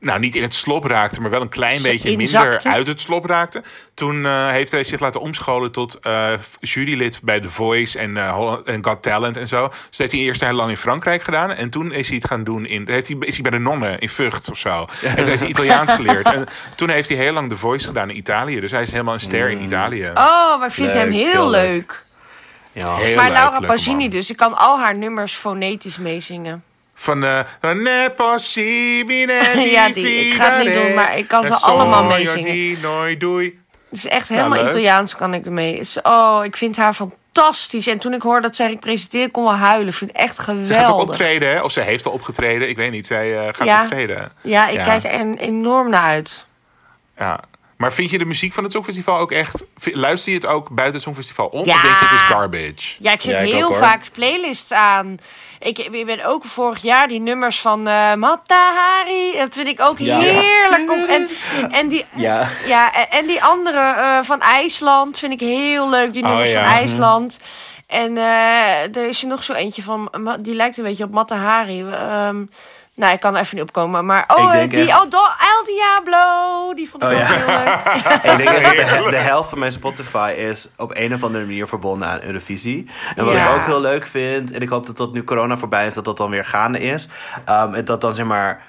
Nou, niet in het slop raakte, maar wel een klein beetje inzakte. minder uit het slop raakte. Toen eh, heeft hij zich laten omscholen tot eh, jurylid bij The Voice en, eh, Holland- en Got Talent en zo. Dus dat heeft hij eerst heel lang in Frankrijk gedaan. En toen is hij het gaan doen in. Heeft hij, is hij bij de nonnen in Vught of zo. En toen heeft hij Italiaans geleerd. En toen heeft hij heel lang The Voice gedaan in Italië. Dus hij is helemaal een ster in Italië. Oh, maar ik vind Leuk, hem heel heel leuk. leuk. Ja. Heel Maar leuk, Laura man. dus. Ik kan al haar nummers fonetisch meezingen. Van eh possibile di Ja, die- ik ga het niet doen, maar ik kan ze allemaal meezingen. noi due. Het is echt helemaal leuk. Italiaans kan ik ermee. Oh, ik vind haar fantastisch. En toen ik hoorde dat zij ik kon wel huilen. Ik vind het echt Ze gaat ook geweldig. optreden, hè? of ze heeft al opgetreden. Ik weet niet, zij eh, gaat Ja. optreden. Ja, ik Ja. kijk er en- enorm naar uit. Ja. Maar vind je de muziek van het Songfestival ook echt... Luister je het ook buiten het Songfestival om? Ja. Of denk je het is garbage? Ja, ik zet Ja, ik heel ook, vaak playlists aan. Ik, ik ben ook vorig jaar die nummers van eh Matta Hari. Dat vind ik ook Ja. heerlijk. Om, en, en, die, Ja. ja, en, die andere eh, van IJsland vind ik heel leuk. Die Oh, nummers ja. van IJsland. En eh, er is er nog zo eentje van, die lijkt een beetje op Matta Hari. Ehm, nou, ik kan er even niet opkomen. Maar oh, die echt- El Diablo. Die vond ik Oh, ook ja. heel leuk. Ik denk dat de, de helft van mijn Spotify is op een of andere manier verbonden aan Eurovisie. En wat Ja. ik ook heel leuk vind, en ik hoop dat dat nu corona voorbij is, dat dat dan weer gaande is. Um, en dat dan zeg maar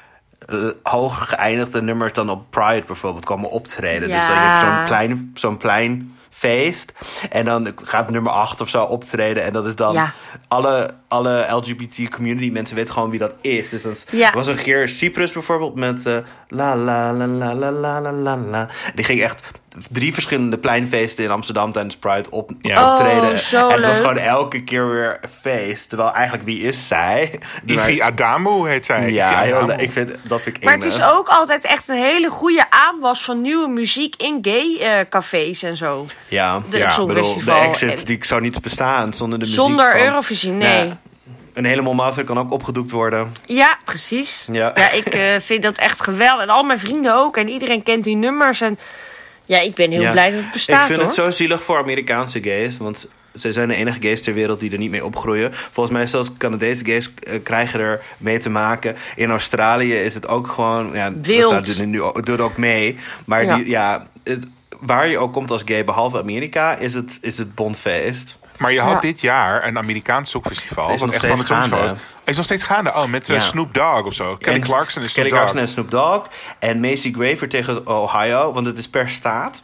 eh, hoog geëindigde nummers dan op Pride bijvoorbeeld komen optreden. Dus dan je hebt zo'n plein, zo'n plein feest. En dan gaat nummer 8 of zo optreden. En dat is dan Ja. Alle, alle LGBT community mensen weten gewoon wie dat is. Dus dat Ja. was een keer Cyprus bijvoorbeeld met la la la la la la la la la. Die ging echt drie verschillende pleinfeesten in Amsterdam tijdens Pride op, Ja. optreden. Oh, zo en het was gewoon elke keer weer een feest. Terwijl eigenlijk wie is zij? Ivi Adamu heet zij. ja, heel, ik vind dat vind ik Maar het is ook altijd echt een hele goede aanwas van nieuwe muziek in gay eh, cafés en zo. ja. De Ja, bedoel, de exit En- die zou niet bestaan zonder de muziek Zonder van- Eurovisie, nee. Ja. Een helemaal master kan ook opgedoekt worden. Ja, precies. Ja. Ja, ik eh, vind dat echt geweldig. En al mijn vrienden ook. En iedereen kent die nummers. En ja, ik ben heel Ja. blij dat het bestaat, ik vind hoor. het zo zielig voor Amerikaanse gays. Want zij zijn de enige gays ter wereld die er niet mee opgroeien. Volgens mij zelfs Canadese gays eh, krijgen er mee te maken. In Australië is het ook gewoon... Ja, Wild. Er nu ook- doet ook mee. Maar Ja. Die, ja, het, waar je ook komt als gay, behalve Amerika, is het, is het bondfeest. Maar je had Ja. dit jaar een Amerikaans Songfestival. Is wat nog echt van het steeds Songfestival gaande. is. Is nog steeds gaande. Oh, met eh, Ja. Snoop Dogg of zo. Kelly En Clarkson en Snoop Kelly. Clarkson en Snoop Dogg. En Macy Graver tegen Ohio, want het is per staat.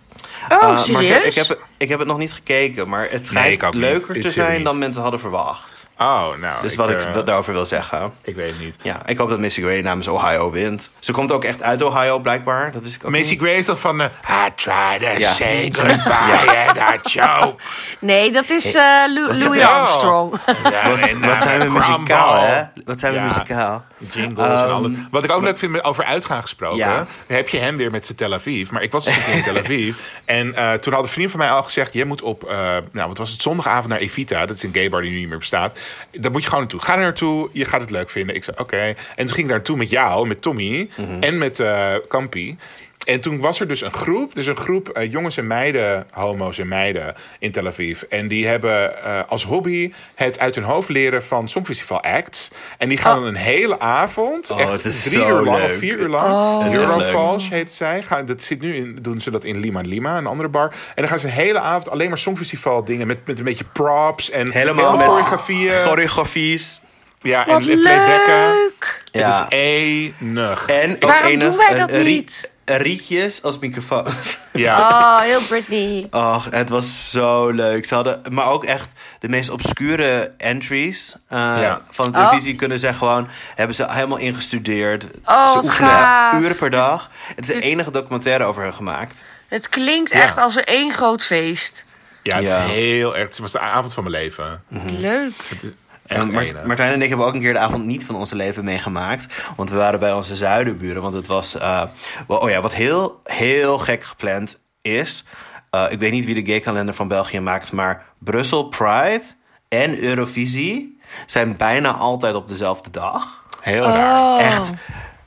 Oh, Uh, maar ik, serieus? heb- ik, heb, ik heb het nog niet gekeken, maar het schijnt leuker It's te zijn dan mensen hadden verwacht. Oh, nou. Dus wat ik eh, wel daarover wil zeggen. Ik weet het niet. Ja, ik hoop dat Missy Gray namens Ohio wint. Ze komt ook echt uit Ohio, blijkbaar. Dat wist ik ook Macy niet. Gray is toch van... eh, I try to Ja. say goodbye and I choke. Nee, dat is eh, Lou- Wat Louis Armstrong. Wat, wat zijn we muzikaal, hè? Wat zijn we Ja. muzikaal? Jingles en Ehm, alles. Wat ik ook leuk vind over uitgaan gesproken. Ja. Heb je hem weer met zijn Tel Aviv. Maar ik was dus in Tel Aviv. En eh, toen had een vriend van mij al gezegd... je moet op, eh, nou wat was het, zondagavond naar Evita. Dat is een gay bar die nu niet meer bestaat. Daar moet je gewoon naartoe. Ga er naartoe, je gaat het leuk vinden. Ik zei oké. En toen ging ik daar naartoe met jou, met Tommy. Mhm. En met eh Kampi. En toen was er dus een groep, dus een groep eh, jongens en meiden, homo's en meiden in Tel Aviv. En die hebben eh, als hobby het uit hun hoofd leren van Songfestival acts. En die gaan dan een hele avond, Oh, echt het is drie zo uur lang leuk. of vier uur lang, Oh. Eurofalls heet zij. Gaan, dat zit nu in, doen ze dat in Lima Lima, een andere bar. En dan gaan ze een hele avond alleen maar Songfestival dingen met, met een beetje props en Helemaal hele met choreografieën. choreografies. ja, en, Wat en playbacken. leuk! Ja. Het is enig. En ook Waarom enig, doen wij dat een niet? Rietjes als microfoon. ja. Oh, heel Britney. Och, het was zo leuk. Ze hadden, maar ook echt de meest obscure entries eh, Ja. van de televisie kunnen ze gewoon hebben ze helemaal ingestudeerd. Oh, ze wat oefenen gaaf. uren per dag. Het is de enige documentaire over hen gemaakt. Het klinkt Ja. echt als een één groot feest. Ja, het Ja. is heel erg. Het was de avond van mijn leven. Leuk. Het is echt En Mar- enig. Martijn en ik hebben ook een keer de avond niet van onze leven meegemaakt. Want we waren bij onze zuidenburen. Want het was, eh, oh ja, wat heel, heel gek gepland is. eh, ik weet niet wie de gay-kalender van België maakt. Maar Brussel Pride en Eurovisie zijn bijna altijd op dezelfde dag. Heel raar. Oh. Echt.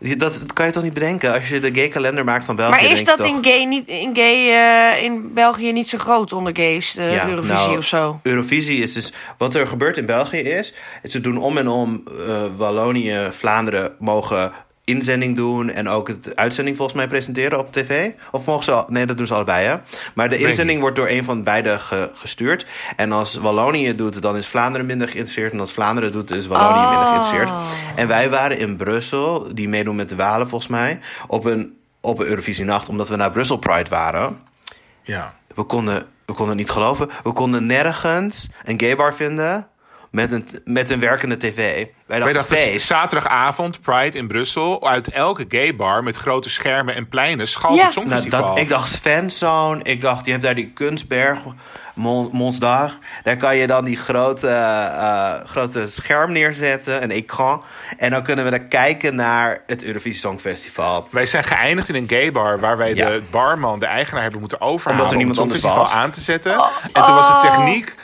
Dat, kan je toch niet bedenken als je de gay-kalender maakt van België. Maar is dat toch- in gay, niet, in, gay eh, in België niet zo groot onder gays, de Ja, Eurovisie nou, of zo? Eurovisie is dus. Wat er gebeurt in België is. is ze doen om en om. eh, Wallonië, Vlaanderen mogen inzending doen. En ook het uitzending volgens mij presenteren op tv. Of mogen ze. al- Nee, dat doen ze allebei hè. Maar de inzending wordt door een van beide ge- gestuurd. En als Wallonië het doet, dan is Vlaanderen minder geïnteresseerd. En als Vlaanderen het doet, is Wallonië Oh. minder geïnteresseerd. En wij waren in Brussel, die meedoen met de Walen volgens mij. Op een, op een Eurovisienacht, omdat we naar Brussel Pride waren. Ja. We konden, we konden het niet geloven. We konden nergens een gaybar vinden met een, met een werkende tv. Wij Wij dachten, zaterdagavond Pride in Brussel. Uit elke gay bar met grote schermen en pleinen schalt Ja. het Nou, Songfestival. dat, ik dacht fanzone. Ik dacht, je hebt daar die kunstberg, Mon- Mons d'Art. Daar kan je dan die grote, eh, grote scherm neerzetten, een ecran. En dan kunnen we daar kijken naar het Eurovisie Songfestival. Wij zijn geëindigd in een gay bar waar wij Ja. de barman, de eigenaar, hebben moeten overhalen Omdat er om niemand het anders Songfestival aan te zetten. En toen was de techniek...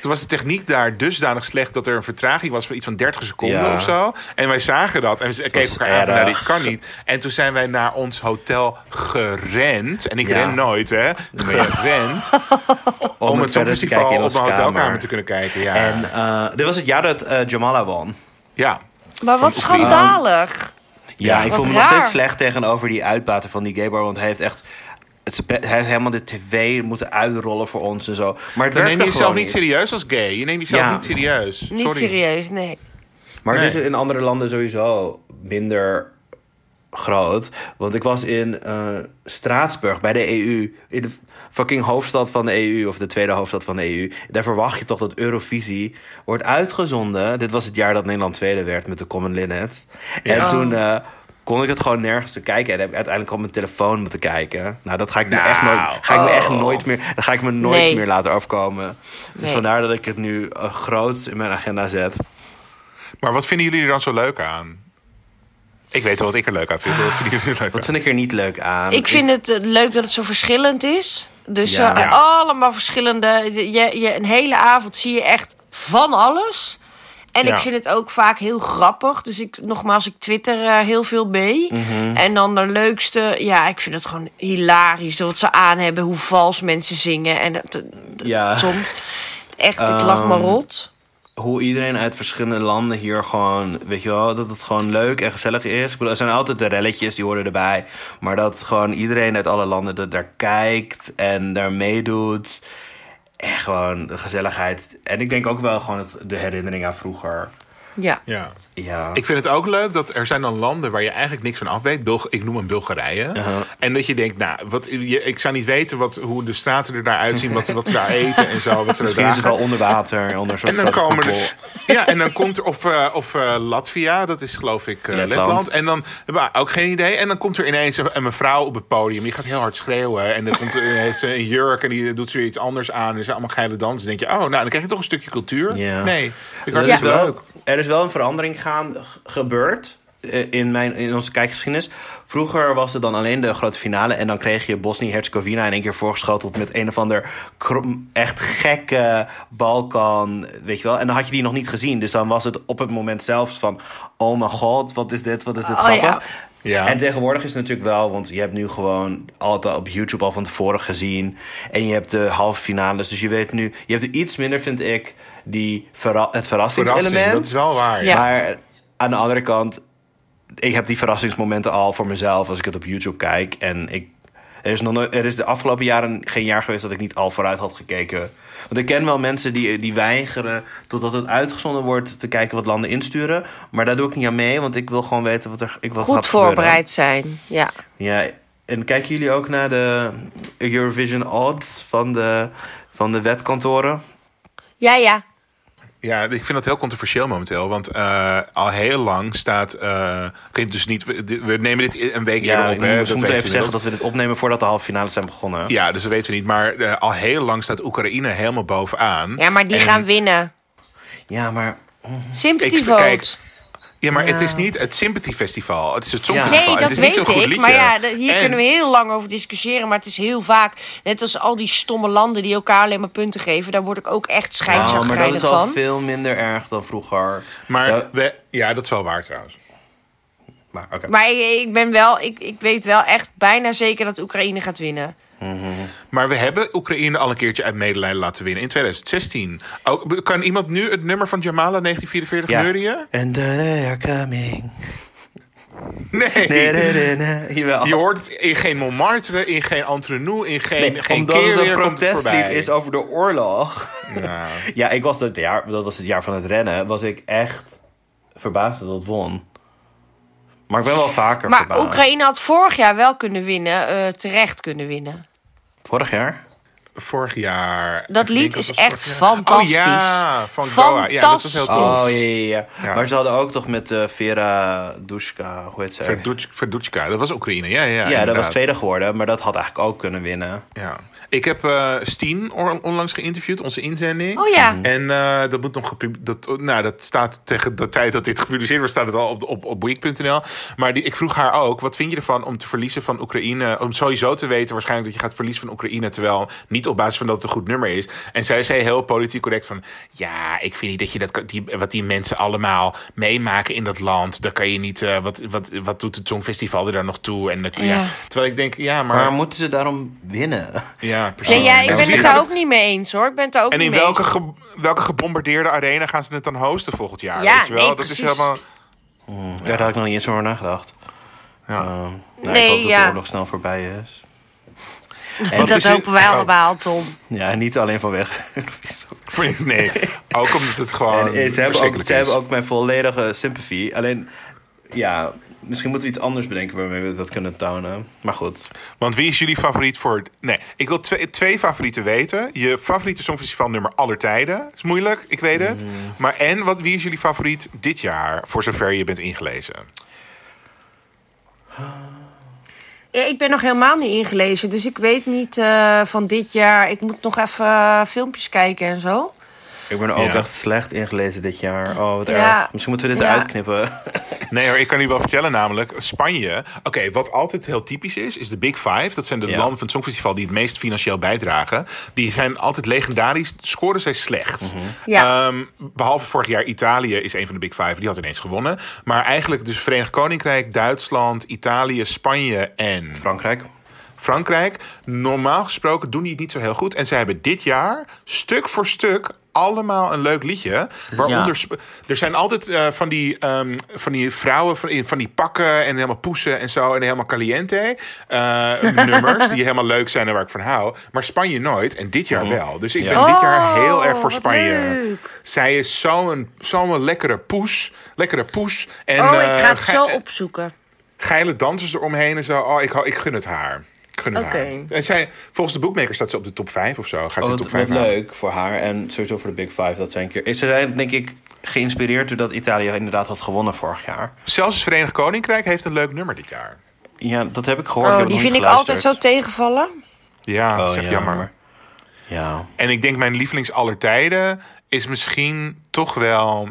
Toen was de techniek daar dusdanig slecht dat er een vertraging was van iets van 30 seconden Ja. of zo. En wij zagen dat en we keken elkaar aan van, nou dit kan niet. En toen zijn wij naar ons hotel gerend. En ik Ja. ren nooit, hè. Gerend. om het te kijken Songfestival op mijn hotelkamer kamer. te kunnen kijken. Ja. En eh, dit was het jaar dat eh, Jamala won. ja. Maar wat schandalig. Ja, Ja, ik voel me nog steeds slecht tegenover die uitbater van die gaybar. Want hij heeft echt... Het, spe- hij heeft helemaal de tv moeten uitrollen voor ons en zo. Maar het Dan neem je jezelf niet serieus als gay. Je neemt jezelf Ja. niet serieus. Niet Sorry. serieus, nee. Maar het is in andere landen sowieso minder groot. Want ik was in eh, Straatsburg bij de EU. In de fucking hoofdstad van de EU. Of de tweede hoofdstad van de EU. Daar verwacht je toch dat Eurovisie wordt uitgezonden. Dit was het jaar dat Nederland tweede werd met de Common Linnet. En Ja. toen... eh, kon ik het gewoon nergens te kijken. En heb ik uiteindelijk op mijn telefoon moeten kijken. Nou, dat ga ik, me, Nou. echt nooit, ga ik me echt Oh. nooit meer... Dat ga ik me nooit Nee. meer laten afkomen. Dus Nee. vandaar dat ik het nu uh, groot in mijn agenda zet. Maar wat vinden jullie er dan zo leuk aan? Ik weet wel wat ik er leuk aan vind. Wat vinden jullie er leuk Wat aan? vind ik er niet leuk aan? Ik vind het eh, leuk dat het zo verschillend is. Dus Ja. eh, allemaal verschillende. Je, je, een hele avond zie je echt van alles. En Ja. ik vind het ook vaak heel grappig. Dus ik, nogmaals, ik twitter eh, heel veel mee. Mhm. En dan de leukste, ja, ik vind het gewoon hilarisch. Wat ze aan hebben, hoe vals mensen zingen. En het, het- Ja. soms echt, ik lach maar Ehm, rot. hoe iedereen uit verschillende landen hier gewoon, weet je wel, dat het gewoon leuk en gezellig is. Ik bedoel, er zijn altijd de relletjes, die horen erbij. Maar dat gewoon iedereen uit alle landen dat daar kijkt en daar meedoet. En gewoon de gezelligheid. En ik denk ook wel gewoon het, de herinnering aan vroeger. Ja. Ja. Ja. Ik vind het ook leuk dat er zijn dan landen waar je eigenlijk niks van af weet. Bulg ik noem een Bulgarije. En dat je denkt, nou, wat, je, ik zou niet weten wat, hoe de straten er daar uitzien. Wat, wat ze daar eten en zo. Wat ze Misschien is het wel onder water. Onder En dan komen er. Ja, en dan komt er. Of, eh, of eh, Latvia, dat is geloof ik eh, Letland. Letland. En dan hebben we ook geen idee. En dan komt er ineens een, een mevrouw op het podium. Die gaat heel hard schreeuwen. En dan komt heeft ze een jurk en die doet ze iets anders aan. En zijn allemaal geile dansen. Dan denk je, oh, nou, dan krijg je toch een stukje cultuur. Ja. Nee, vind ik is, hartstikke wel, leuk. Er is wel een verandering gaan, gebeurd eh, in, mijn, in onze kijkgeschiedenis. Vroeger was het dan alleen de grote finale. En dan kreeg je Bosnië-Herzegovina in één keer voorgeschoteld met een of ander echt gekke Balkan. Weet je wel. En dan had je die nog niet gezien. Dus dan was het op het moment zelfs van: oh mijn god, wat is dit? Wat is dit Oh, grappig? ja. Ja. En tegenwoordig is het natuurlijk wel, want je hebt nu gewoon altijd op YouTube al van tevoren gezien. En je hebt de halve finales. Dus je weet nu, je hebt er iets minder, vind ik, die verra het verrassingselement. Verrassing, dat is wel waar. Ja. Maar aan de andere kant, ik heb die verrassingsmomenten al voor mezelf als ik het op YouTube kijk. En ik, er, is nog nooit, er is de afgelopen jaren geen jaar geweest dat ik niet al vooruit had gekeken. Want ik ken wel mensen die, die weigeren totdat het uitgezonden wordt te kijken wat landen insturen. Maar daar doe ik niet aan mee, want ik wil gewoon weten wat er ik wat Goed gaat gebeuren. voorbereid zijn. Ja. Ja, en kijken jullie ook naar de Eurovision odds van de, van de wetkantoren? Ja, ja. Ja, ik vind dat heel controversieel momenteel. Want eh, al heel lang staat. eh weet dus niet. We, we nemen dit een week Ja, eerder op. Hè, moet, dat moet weten even zeggen dat we dit opnemen voordat de halve finales zijn begonnen. Ja, dus dat weten we niet. Maar eh, al heel lang staat Oekraïne helemaal bovenaan. Ja, maar die En- gaan winnen. Ja, maar Sympathy kijk. Ja, maar Ja. het is niet het Sympathy Festival. Het is het. Songfestival. Nee, dat het is niet weet zo'n goed ik. liedje. Maar ja, hier En- kunnen we heel lang over discussiëren. Maar het is heel vaak, net als al die stomme landen die elkaar alleen maar punten geven. Daar word ik ook echt Oh, maar dat is al van. veel minder erg dan vroeger. Maar Ja, we, ja, dat is wel waar trouwens. maar oké. Maar ik, ik ben wel, ik, ik weet wel echt bijna zeker dat Oekraïne gaat winnen. Maar we hebben Oekraïne al een keertje uit medelijden laten winnen in 2016. Ook, kan iemand nu het nummer van Jamala 1944 Ja. neurien? And they are coming. Nee. Nee, nee, nee. Je hoort het in geen Montmartre, in geen Entrenou, in geen, Nee, geen omdat keer het een protestlied is over de oorlog. Ja. Ja, ik was dat jaar, dat was het jaar van het rennen, was ik echt verbaasd dat het won. Maar ik ben wel vaker Maar verbaasd. Oekraïne had vorig jaar wel kunnen winnen, eh, terecht kunnen winnen. Vorig jaar? Vorig jaar. Dat ik lied is echt fantastisch. Oh ja, van Goa. Ja, dat was heel tof. Oh, ja, ja, ja. Ja. Maar ze hadden ook toch met eh, Vera Dushka, hoe heet ze? Verduch- Verduchka, dat was Oekraïne. Ja, ja, ja, dat was tweede geworden, maar dat had eigenlijk ook kunnen winnen. Ja. Ik heb eh Steen on- onlangs geïnterviewd, onze inzending. Oh ja. En eh, dat moet nog gepub- dat, nou, dat staat tegen de tijd dat dit gepubliceerd wordt, staat het al op, op, op Week.nl. Maar die, ik vroeg haar ook: wat vind je ervan om te verliezen van Oekraïne? Om sowieso te weten, waarschijnlijk dat je gaat verliezen van Oekraïne, terwijl niet op basis van dat het een goed nummer is. En zij zei heel politiek correct van: ja, ik vind niet dat je dat kan- die, wat die mensen allemaal meemaken in dat land, daar kan je niet. eh, wat, wat, wat doet het Songfestival er dan nog toe? En. Ja. Terwijl ik denk, ja, maar. Maar moeten ze daarom winnen? ja, precies. Nee, ja, ik En ben het daar ook niet mee eens hoor. Ik ben het ook en niet in mee welke, eens. ge- welke gebombardeerde arena gaan ze het dan hosten volgend jaar? Ja, weet je wel? nee, dat is precies. helemaal. Daar had ik nog niet eens over nagedacht. Ja. Ehm, nou, Nee, ik hoop dat ja. de oorlog snel voorbij is. Wat dat hopen wij Oh. allemaal, Tom. Ja, niet alleen vanwege Eurovisie. Nee, ook omdat het gewoon. En, ze hebben, ook, ze is. hebben ook mijn volledige sympathie. Alleen, ja, misschien moeten we iets anders bedenken waarmee we dat kunnen tonen. Maar goed. Want wie is jullie favoriet voor. Nee, ik wil twee, twee favorieten weten. Je favoriete Songfestivalnummer aller tijden. Is moeilijk, ik weet het. Mm. Maar en wat, wie is jullie favoriet dit jaar, voor zover je bent ingelezen? Ja, ik ben nog helemaal niet ingelezen, dus ik weet niet eh, van dit jaar. Ik moet nog even eh, filmpjes kijken en zo. Ik ben ook Ja. echt slecht ingelezen dit jaar. Oh, wat Ja. erg. Misschien moeten we dit Ja. eruit knippen. Nee hoor, ik kan u wel vertellen namelijk. Spanje. Oké, wat altijd heel typisch is, is de Big Five. Dat zijn de Ja. landen van het Songfestival die het meest financieel bijdragen. Die zijn altijd legendarisch. Scoren zij slecht. Mhm. Ja. Ehm, behalve vorig jaar Italië is een van de Big Five. Die had ineens gewonnen. Maar eigenlijk dus Verenigd Koninkrijk, Duitsland, Italië, Spanje en Frankrijk. Frankrijk. Normaal gesproken doen die het niet zo heel goed. En ze hebben dit jaar stuk voor stuk allemaal een leuk liedje. Waaronder, Ja. er zijn altijd eh, van, die, ehm, van die vrouwen van, in- van die pakken en helemaal poesen en zo. En helemaal caliente eh, nummers die helemaal leuk zijn en waar ik van hou. Maar Spanje nooit en dit jaar wel. Dus ik Ja. ben dit jaar heel erg Oh, voor Spanje. leuk. Zij is zo'n zo'n lekkere poes. Lekkere poes. En, Oh, ik eh, ga het ge- zo opzoeken. geile dansers eromheen en zo. Oh, ik, hou- ik gun het haar. En zij, volgens de boekmaker staat ze op de top 5 of zo. Gaat ze Oh, de wat, top 5 wat halen. leuk voor haar. En sowieso voor de Big Five dat zij een keer... Ze zijn denk ik geïnspireerd doordat Italië inderdaad had gewonnen vorig jaar. Zelfs het Verenigd Koninkrijk heeft een leuk nummer dit jaar. Ja, dat heb ik gehoord. ik Oh, heb die vind ik altijd zo tegenvallen. Ja, dat Oh, is ja, jammer. Ja. En ik denk mijn lievelings aller tijden is misschien toch wel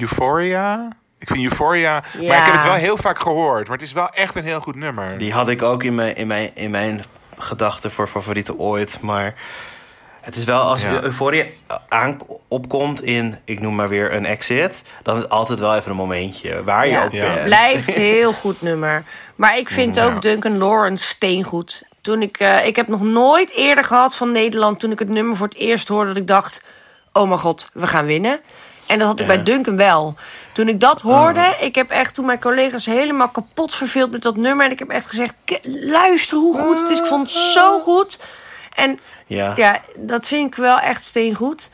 Euphoria. Ik vind Euphoria, maar Ja. ik heb het wel heel vaak gehoord. Maar het is wel echt een heel goed nummer. Die had ik ook in mijn, in mijn, in mijn gedachten voor favoriete ooit. Maar het is wel als Ja. Euphoria aan opkomt in, ik noem maar weer een exit. Dan is het altijd wel even een momentje waar je ook Ja. bent. Blijft een heel goed nummer. Maar ik vind Ja. ook Duncan Lawrence steengoed. Toen ik, eh, ik heb nog nooit eerder gehad van Nederland... toen ik het nummer voor het eerst hoorde dat ik dacht... oh mijn god, we gaan winnen. En dat had ik Ja. bij Duncan wel. Toen ik dat hoorde, ik heb echt toen mijn collega's helemaal kapot verveeld met dat nummer. En ik heb echt gezegd, "K- luister hoe goed het is. Ik vond het zo goed. En Ja. ja, dat vind ik wel echt steengoed.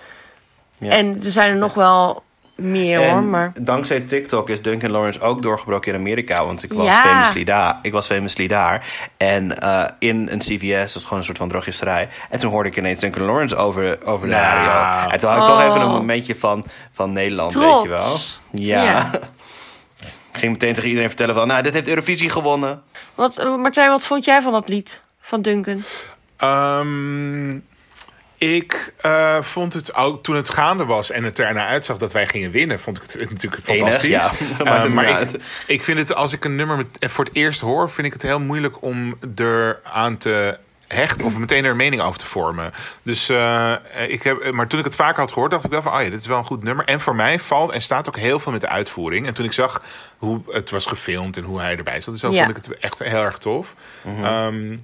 Ja. En er zijn er nog wel meer En hoor, maar... dankzij TikTok is Duncan Lawrence ook doorgebroken in Amerika. Want ik was, Ja. famously, daar. ik was famously daar. En eh, in een CVS, dat is gewoon een soort van drogisterij. En toen hoorde ik ineens Duncan Lawrence over, over de Nou. radio. En toen had ik toch Oh. even een momentje van, van Nederland, Trots. weet je wel. Ja. Ja. Ik ging meteen tegen iedereen vertellen van... Nou, dit heeft Eurovisie gewonnen. Wat, eh, Martijn, wat vond jij van dat lied van Duncan? Ehm, ik eh, vond het ook toen het gaande was en het er naar uitzag dat wij gingen winnen, vond ik het natuurlijk Enig, fantastisch. ja. Eh, maar ik, vind het als ik een nummer met, eh, voor het eerst hoor, vind ik het heel moeilijk om er aan te hechten of meteen er een mening over te vormen. Dus, eh, ik heb, maar toen ik het vaker had gehoord, dacht ik wel van, oh ja, dit is wel een goed nummer. En voor mij valt en staat ook heel veel met de uitvoering. En toen ik zag hoe het was gefilmd en hoe hij erbij zat, zo Ja. vond ik het echt heel erg tof. Ehm,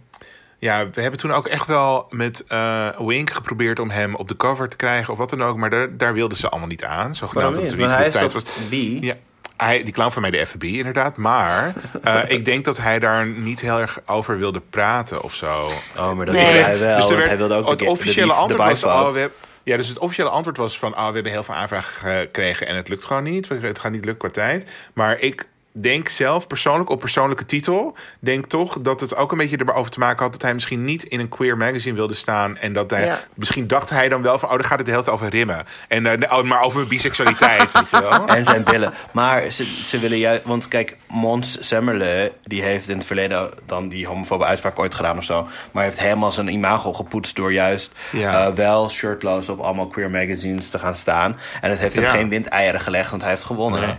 ja, we hebben toen ook echt wel met eh Wink geprobeerd om hem op de cover te krijgen of wat dan ook. Maar daar, daar wilden ze allemaal niet aan. Zogenaamd dat het Want niet hij goed is tijd was. wie? Ja, hij, die clown van mij de FB inderdaad. Maar eh, ik denk dat hij daar niet heel erg over wilde praten of zo. Oh, maar dat Nee. wilde hij wel. dus er werd, hij wilde ook het de, de- officiële de, de antwoord was... Oh, ja, dus het officiële antwoord was van... Oh, we hebben heel veel aanvragen gekregen en het lukt gewoon niet. Het gaat niet lukken qua tijd. Maar ik denk zelf persoonlijk, op persoonlijke titel... denk toch dat het ook een beetje erover te maken had... dat hij misschien niet in een queer magazine wilde staan... en dat hij... Ja. Misschien dacht hij dan wel van... oh, dan gaat het de hele tijd over rimmen. En, eh, oh, maar over mijn biseksualiteit, weet je wel. En zijn billen. Maar ze, ze willen juist... Want kijk, Mons Semmerle... die heeft in het verleden dan die homofobe uitspraak ooit gedaan of zo. Maar heeft helemaal zijn imago gepoetst... door juist Ja. eh, wel shirtloos op allemaal queer magazines te gaan staan. En het heeft hem Ja. geen windeieren gelegd... want hij heeft gewonnen. Nee.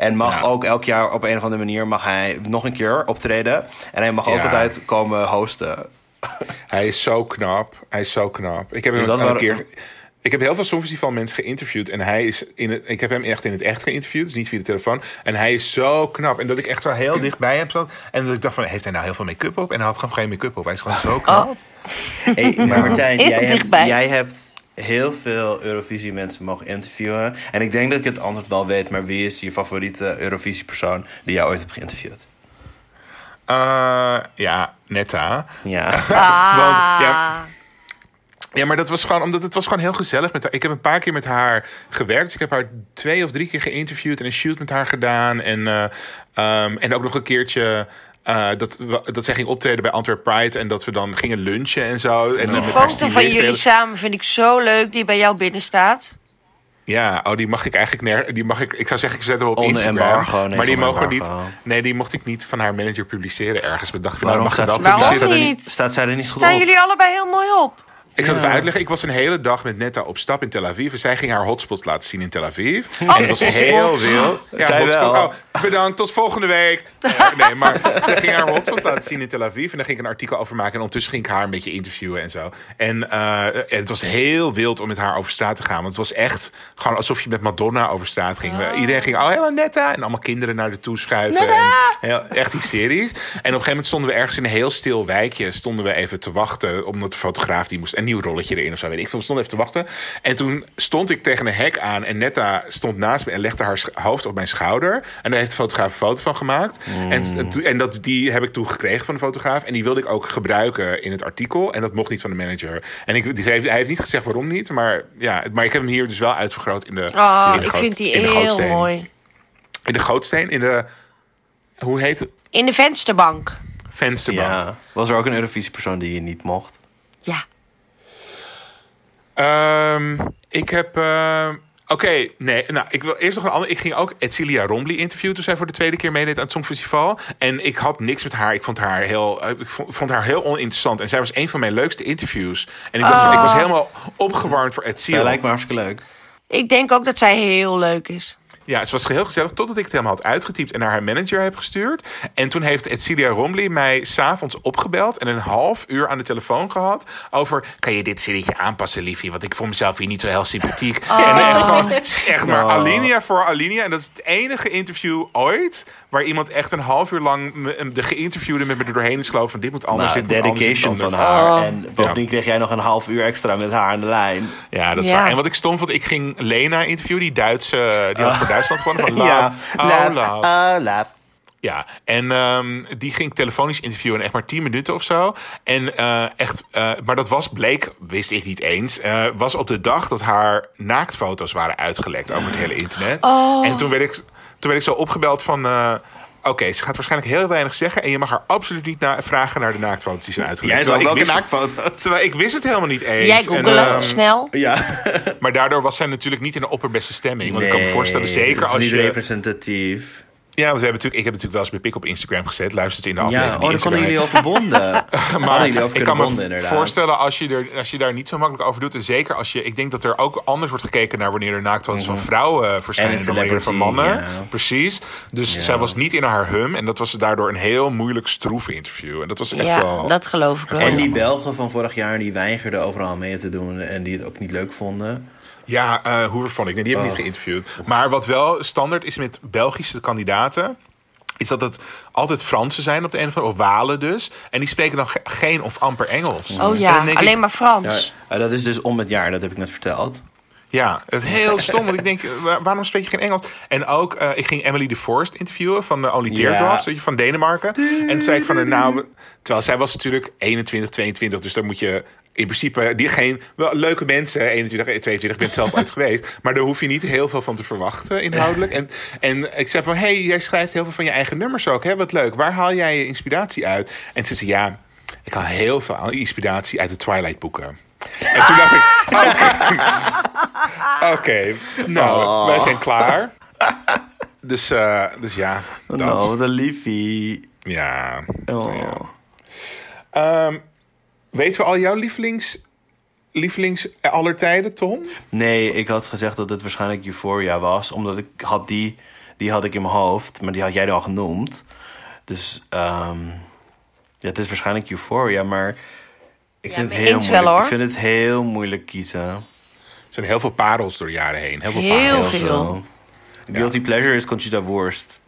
En mag Ja. ook elk jaar op een of andere manier... mag hij nog een keer optreden. En hij mag ook altijd komen hosten. Hij is zo knap. Hij is zo knap. Ik heb hem Dus dat een waren- keer. Ik heb heel veel Songfestival mensen geïnterviewd. En hij is in het. Ik heb hem echt in het echt geïnterviewd. Dus niet via de telefoon. En hij is zo knap. En dat ik echt wel heel dichtbij hem zat. En dat ik dacht van, heeft hij nou heel veel make-up op? En hij had gewoon geen make-up op. Hij is gewoon zo knap. Oh, Hey, maar Martijn, hebt, jij hebt heel veel Eurovisie mensen mogen interviewen. En ik denk dat ik het antwoord wel weet, maar wie is je favoriete Eurovisie persoon die jij ooit hebt geïnterviewd? Eh, ja, Netta. Ja. Ah. Want, ja, Ja, maar dat was gewoon omdat het was gewoon heel gezellig met haar. Ik heb een paar keer met haar gewerkt. Dus ik heb haar twee of drie keer geïnterviewd en een shoot met haar gedaan. En, eh, ehm, en ook nog een keertje. Eh, dat, we- dat zij ging optreden bij Antwerp Pride en dat we dan gingen lunchen en zo. En Die foto van jullie samen vind ik zo leuk, die bij jou binnen staat. Ja, oh, die mag ik eigenlijk neer. Die mag ik. Ik zou zeggen, ik zet hem op Onder Instagram. embargo, nee, maar die mogen niet. Nee, die mocht ik niet van haar manager publiceren ergens. Maar dacht ik, nou, Waarom mag staat, staat, er niet? staat zij er niet goed Staan op? jullie allebei heel mooi op. Ik zal het even uitleggen. Ik was een hele dag met Netta op stap in Tel Aviv. En zij ging haar hotspots laten zien in Tel Aviv. en het was heel wild. Ja, Zij hotspot. wel. Oh, bedankt, tot volgende week. Nee, nee, maar zij ging haar hotspots laten zien in Tel Aviv. En daar ging ik een artikel over maken. En ondertussen ging ik haar een beetje interviewen en zo. En, eh, en het was heel wild om met haar over straat te gaan. Want het was echt gewoon alsof je met Madonna over straat ging. Iedereen ging, oh, helemaal Netta. En allemaal kinderen naar de toe schuiven. En heel, echt hysterisch. En op een gegeven moment stonden we ergens in een heel stil wijkje. Stonden we even te wachten. Omdat de fotograaf die moest een nieuw rolletje erin of zo. Weet ik veel. We stonden even te wachten. En toen stond ik tegen een hek aan. En Netta stond naast me en legde haar hoofd op mijn schouder. En heeft de fotograaf een foto van gemaakt. En, en dat, die heb ik toen gekregen van de fotograaf. En die wilde ik ook gebruiken in het artikel. En dat mocht niet van de manager. En ik, die heeft, hij heeft niet gezegd waarom niet. Maar, ja, maar ik heb hem hier dus wel uitvergroot in de. Oh, in de ik goot- vind die in de heel gootsteen. mooi. In de gootsteen, in de. Hoe heet het? In de vensterbank. Vensterbank. Ja. Was er ook een Eurovisie-persoon die je niet mocht? Ja. Ehm, ik heb. ehm, Oké, nee. Nou, ik wil eerst nog een ander. Ik ging ook Edcilia Rombly interviewen toen zij voor de tweede keer meedeed aan het Songfestival. En ik had niks met haar. Ik vond haar heel, eh, ik vond, vond haar heel oninteressant. En zij was een van mijn leukste interviews. En ik was, Oh. ik was helemaal opgewarmd voor Ja, Edcilia. lijkt me hartstikke leuk. Ik denk ook dat zij heel leuk is. Ja, het was heel gezellig. Totdat ik het helemaal had uitgetypt en naar haar manager heb gestuurd. En toen heeft Edcilia Rombly mij s'avonds opgebeld. En een half uur aan de telefoon gehad. Over, kan je dit zinnetje aanpassen, liefie? Want ik vond mezelf hier niet zo heel sympathiek. En echt gewoon, echt maar Oh. alinea voor alinea. En dat is het enige interview ooit... waar iemand echt een half uur lang me- de geïnterviewde met me er doorheen is gelopen. Van dit moet anders, Nou, dit moet anders, dit dedication moet van anders. haar. Oh. En bovendien kreeg jij nog een half uur extra met haar aan de lijn. Ja, dat is Ja. waar. En wat ik stom vond, ik ging Lena interviewen. Die Duitse, die had voor Duitsland gewonnen. Van Ja. Love, oh, Love, love. oh. Ja, en ehm, die ging telefonisch interviewen in echt maar 10 minuten of zo. En eh, echt, eh, maar dat was, bleek, wist ik niet eens, eh, was op de dag dat haar naaktfoto's waren uitgelekt over het hele internet. Oh. En toen werd ik, toen werd ik zo opgebeld van. Oké, ze gaat waarschijnlijk heel weinig zeggen. En je mag haar absoluut niet na vragen naar de naaktfoto's die zijn uitgelekt. Jij welke naaktfoto's? Terwijl ik wist het helemaal niet eens. Jij En, googelen, ehm, snel. Ja. maar daardoor was zij natuurlijk niet in de opperbeste stemming. Want ik kan me voorstellen, zeker als niet je... representatief. Ja, want we hebben natuurlijk, ik heb natuurlijk wel eens mijn pik op Instagram gezet. Luistert in de Ja, aflevering. oh, die daar konden jullie over bonden. maar Hadden jullie over ik kan me bonden, inderdaad. voorstellen als je, er, als je daar niet zo makkelijk over doet. En zeker als je. Ik denk dat er ook anders wordt gekeken naar wanneer er naaktfoto's van vrouwen eh, verschijnen. En dan wanneer van mannen. ja. Precies. Dus Ja. zij was niet in haar hum. En dat was daardoor een heel moeilijk stroef interview. En dat was echt Ja, wel. dat geloof ik wel. En die Belgen van vorig jaar die weigerden overal mee te doen en die het ook niet leuk vonden. Ja, eh hoe vond ik? Nee, die heb ik Oh. niet geïnterviewd. Maar wat wel standaard is met Belgische kandidaten. Is dat het altijd Fransen zijn op de een of andere, of Walen dus. En die spreken dan ge- geen of amper Engels. Oh ja, dan alleen ik, maar Frans. Ja, dat is dus om het jaar, dat heb ik net verteld. Ja, het is heel stom. Want ik denk, eh, waar- waarom spreek je geen Engels? En ook, eh, ik ging Emily de Forest interviewen van de Only Teardrops, je, van Denemarken. En toen zei ik van, eh, nou, terwijl zij was natuurlijk 21, 22, dus daar moet je in principe die geen wel leuke mensen, 21, 22, ik ben zelf uit geweest, maar daar hoef je niet heel veel van te verwachten inhoudelijk. En, en ik zei van, hey, jij schrijft heel veel van je eigen nummers ook, hè? Wat leuk. Waar haal jij je inspiratie uit? En ze zei, ja, ik haal heel veel inspiratie uit de Twilight boeken. En toen dacht ik, oké, nou, Oh. wij zijn klaar. Dus, eh, dus ja, dat. Oh, wat een liefie. Ja. Oh. Ja. Ehm, weten we al jouw lievelings, lievelings aller tijden, Tom? Nee, ik had gezegd dat het waarschijnlijk Euphoria was. Omdat ik had die, die had ik in mijn hoofd. Maar die had jij al genoemd. Dus ehm, ja, het is waarschijnlijk Euphoria. Maar ik Ja, vind het heel wel, moeilijk. hoor. Ik vind het heel moeilijk kiezen. Er zijn heel veel parels door de jaren heen. Heel veel Heel parels. veel. Zo. Guilty Pleasure is Conchita Wurst.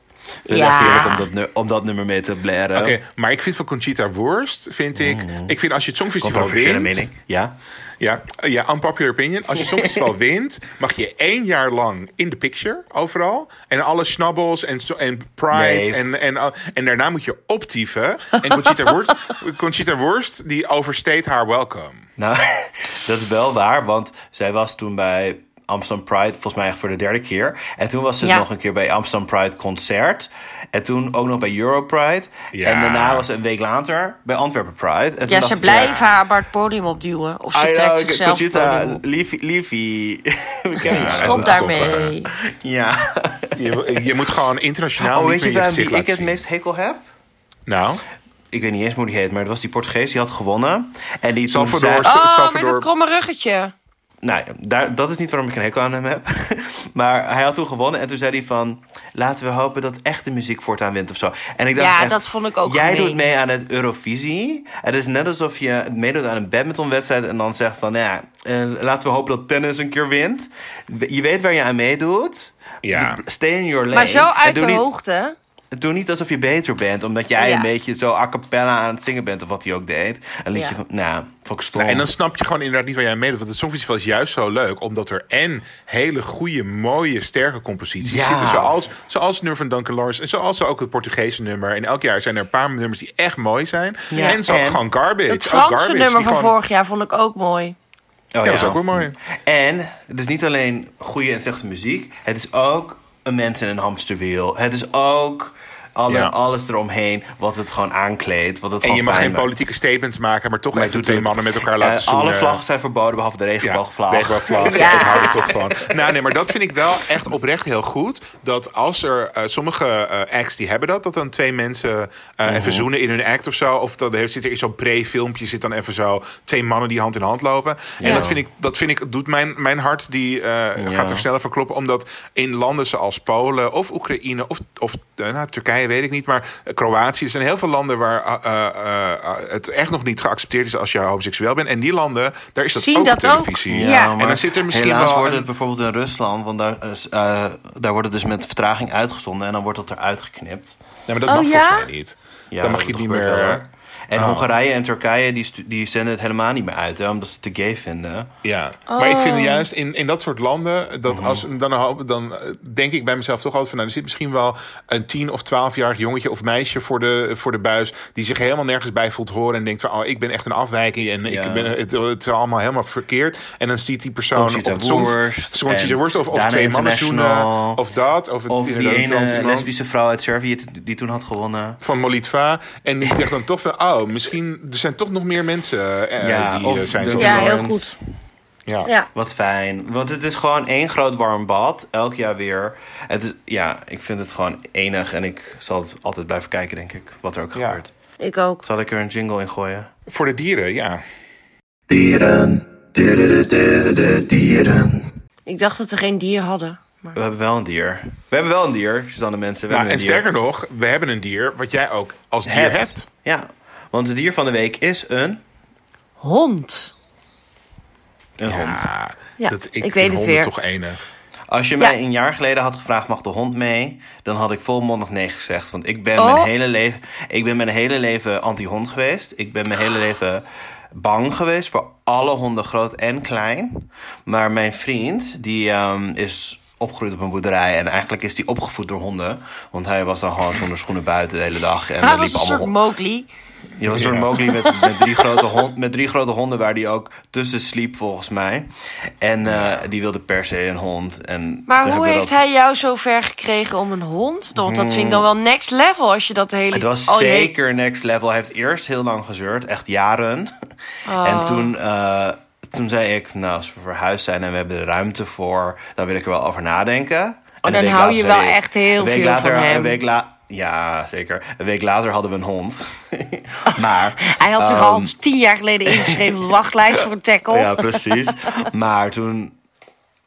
Ja. om dat, om dat nummer mee te blaren. Oké, maar ik vind van Conchita Wurst, vind ik... Ik vind als je het Songfestival wint... mening. Ja? Ja, ja, unpopular opinion. Als je Songfestival wint, mag je één jaar lang in de picture, overal. En alle snabbels en, so- en pride. Nee. En, en, uh, en daarna moet je optieven. En Conchita Wurst, Conchita Wurst die oversteed haar welcome. Nou, dat is wel waar, want zij was toen bij Amsterdam Pride, volgens mij echt voor de derde keer. En toen was ze Ja. nog een keer bij Amsterdam Pride concert. En toen ook nog bij Euro Pride. Ja. En daarna was ze een week later bij Antwerpen Pride. En toen Ja, ze blijven haar maar het podium opduwen. Of ze I trekt know, zichzelf het Conchita, podium op. liefie, liefie. We kennen elkaar. Stop daarmee. Ja. Je, je moet gewoon internationaal Oh, niet weet je meer je gezicht wie ik het zien. meest hekel heb? Nou, Ik weet niet eens hoe die heet, maar het was die Portugees die had gewonnen. En die toen Salvador. zei- Oh, Salvador- met dat kromme ruggetje. Nou, ja, daar, dat is niet waarom ik een hekel aan hem heb. maar hij had toen gewonnen en toen zei hij van... laten we hopen dat echte muziek voortaan wint of zo. En ik dacht Ja, echt, dat vond ik ook Jij gemeen. doet mee aan het Eurovisie. Het is net alsof je meedoet aan een badmintonwedstrijd... en dan zegt van, nou ja, eh, laten we hopen dat tennis een keer wint. Je weet waar je aan meedoet. Ja. Stay in your lane. Maar zo uit de niet- hoogte. Doe niet alsof je beter bent, omdat jij Ja. een beetje zo a cappella aan het zingen bent, of wat hij ook deed. Een liedje Ja. van, nou, vond ik stom. Nou, en dan snap je gewoon inderdaad niet waar jij mee doet. Want het Songfestival is juist zo leuk. Omdat er en hele goede, mooie, sterke composities Ja. zitten. Zoals, zoals het nummer van Duncan Lawrence. En zoals ook het Portugese nummer. En elk jaar zijn er een paar nummers die echt mooi zijn. Ja. En zo En gewoon garbage. Het Franse garbage, nummer van gewoon- vorig jaar vond ik ook mooi. Oh, Ja, dat is ook wel mooi. En het is niet alleen goede en slechte muziek. Het is ook een mens in een hamsterwiel. Het is ook alle, Ja. alles eromheen wat het gewoon aankleedt. Wat het En je mag geen maakt. politieke statements maken. Maar toch Maar even twee het. mannen met elkaar laten Eh, zoenen. alle vlaggen zijn verboden, behalve de Ja, regenboogvlag. regenboogvlag. Ja. Ik hou er toch van. Nou, nee, maar dat vind ik wel echt oprecht heel goed. Dat als er eh, sommige eh, acts die hebben dat, dat dan twee mensen eh, Mhm. even zoenen in hun act of zo. Of dan heeft, zit er in zo'n pre-filmpje zit dan even zo twee mannen die hand in hand lopen. En dat vind ik, dat vind ik, doet mijn, mijn hart die eh, gaat er sneller van kloppen. Omdat in landen zoals Polen of Oekraïne of, of nou, Turkije weet ik niet, maar Kroatië. Er zijn heel veel landen waar eh, eh, eh, het echt nog niet geaccepteerd is als je homoseksueel bent. En die landen, daar is dat Zien ook dat ook? televisie. Ja. En dan zit er misschien helaas wel wordt het bijvoorbeeld in Rusland, want daar, is, eh, daar wordt het dus met vertraging uitgezonden en dan wordt het eruit geknipt. Ja, maar dat Oh, mag ja? volgens mij niet. Ja, dan mag je het niet meer... En Oh. Hongarije en Turkije die, die zenden het helemaal niet meer uit, hè, omdat ze het te gay vinden. Ja, maar ik Oh. vind juist in, in dat soort landen, dat Mhm. als, dan, dan eh, denk ik bij mezelf toch altijd van, nou, er zit misschien wel een tien of twaalfjarig jongetje of meisje voor de, voor de buis, die zich helemaal nergens bij voelt horen en denkt van, oh, ik ben echt een afwijking en Ja. ik ben, het, het is allemaal helemaal verkeerd. En dan ziet die persoon Conchita op Wurst of, of twee mannen zoenen, of dat, of, die trans ene lesbische vrouw uit Servië die toen had gewonnen. van Molitva. En die zegt dan toch van, oh, misschien er zijn toch nog meer mensen eh, Ja, die of eh, zijn de- zo. Ja, heel goed. Ja. Ja. Wat fijn. Want het is gewoon één groot warm bad. Elk jaar weer. Het is, ja, ik vind het gewoon enig. En ik zal het altijd blijven kijken, denk ik. Wat er ook Ja. gebeurt. Ik ook. Zal ik er een jingle in gooien? Voor de dieren, ja. Dieren. Dieren. Dieren. Ik dacht dat we geen dier hadden. Maar... We hebben wel een dier. We hebben wel een dier, Suzanne mensen. We Nou, hebben en een dier. sterker nog, we hebben een dier wat jij ook als dier Hebt. hebt. Ja, want het dier van de week is een, Hond. een hond. Ja, dat, ik, ik weet het weer. toch enig. Als je Ja. mij een jaar geleden had gevraagd, mag de hond mee? Dan had ik volmondig nee gezegd. Want ik ben, Oh. mijn, hele leven, ik ben mijn hele leven anti-hond geweest. Ik ben mijn hele leven bang geweest voor alle honden, groot en klein. Maar mijn vriend, die ehm, is opgegroeid op een boerderij. En eigenlijk is hij opgevoed door honden. Want hij was dan gewoon zonder schoenen buiten de hele dag. En Hij was liepen een soort allemaal Mowgli. Je was een soort Ja. Mowgli met, met, drie grote hond, met drie grote honden waar die ook tussen sliep, volgens mij. En eh, die wilde per se een hond. En Maar hoe heeft dat- hij jou zo ver gekregen om een hond? Want dat vind ik dan wel next level als je dat hele... Het was al je- zeker next level. Hij heeft eerst heel lang gezeurd, echt jaren. Oh. En toen, eh, toen zei ik, nou, als we verhuisd zijn en we hebben er ruimte voor, dan wil ik er wel over nadenken. En een dan hou je wel echt heel veel later, van hem. Een week la ja, zeker. Een week later hadden we een hond. maar Hij had zich Ehm, al tien jaar geleden ingeschreven op de wachtlijst voor een tackle. Ja, precies. maar toen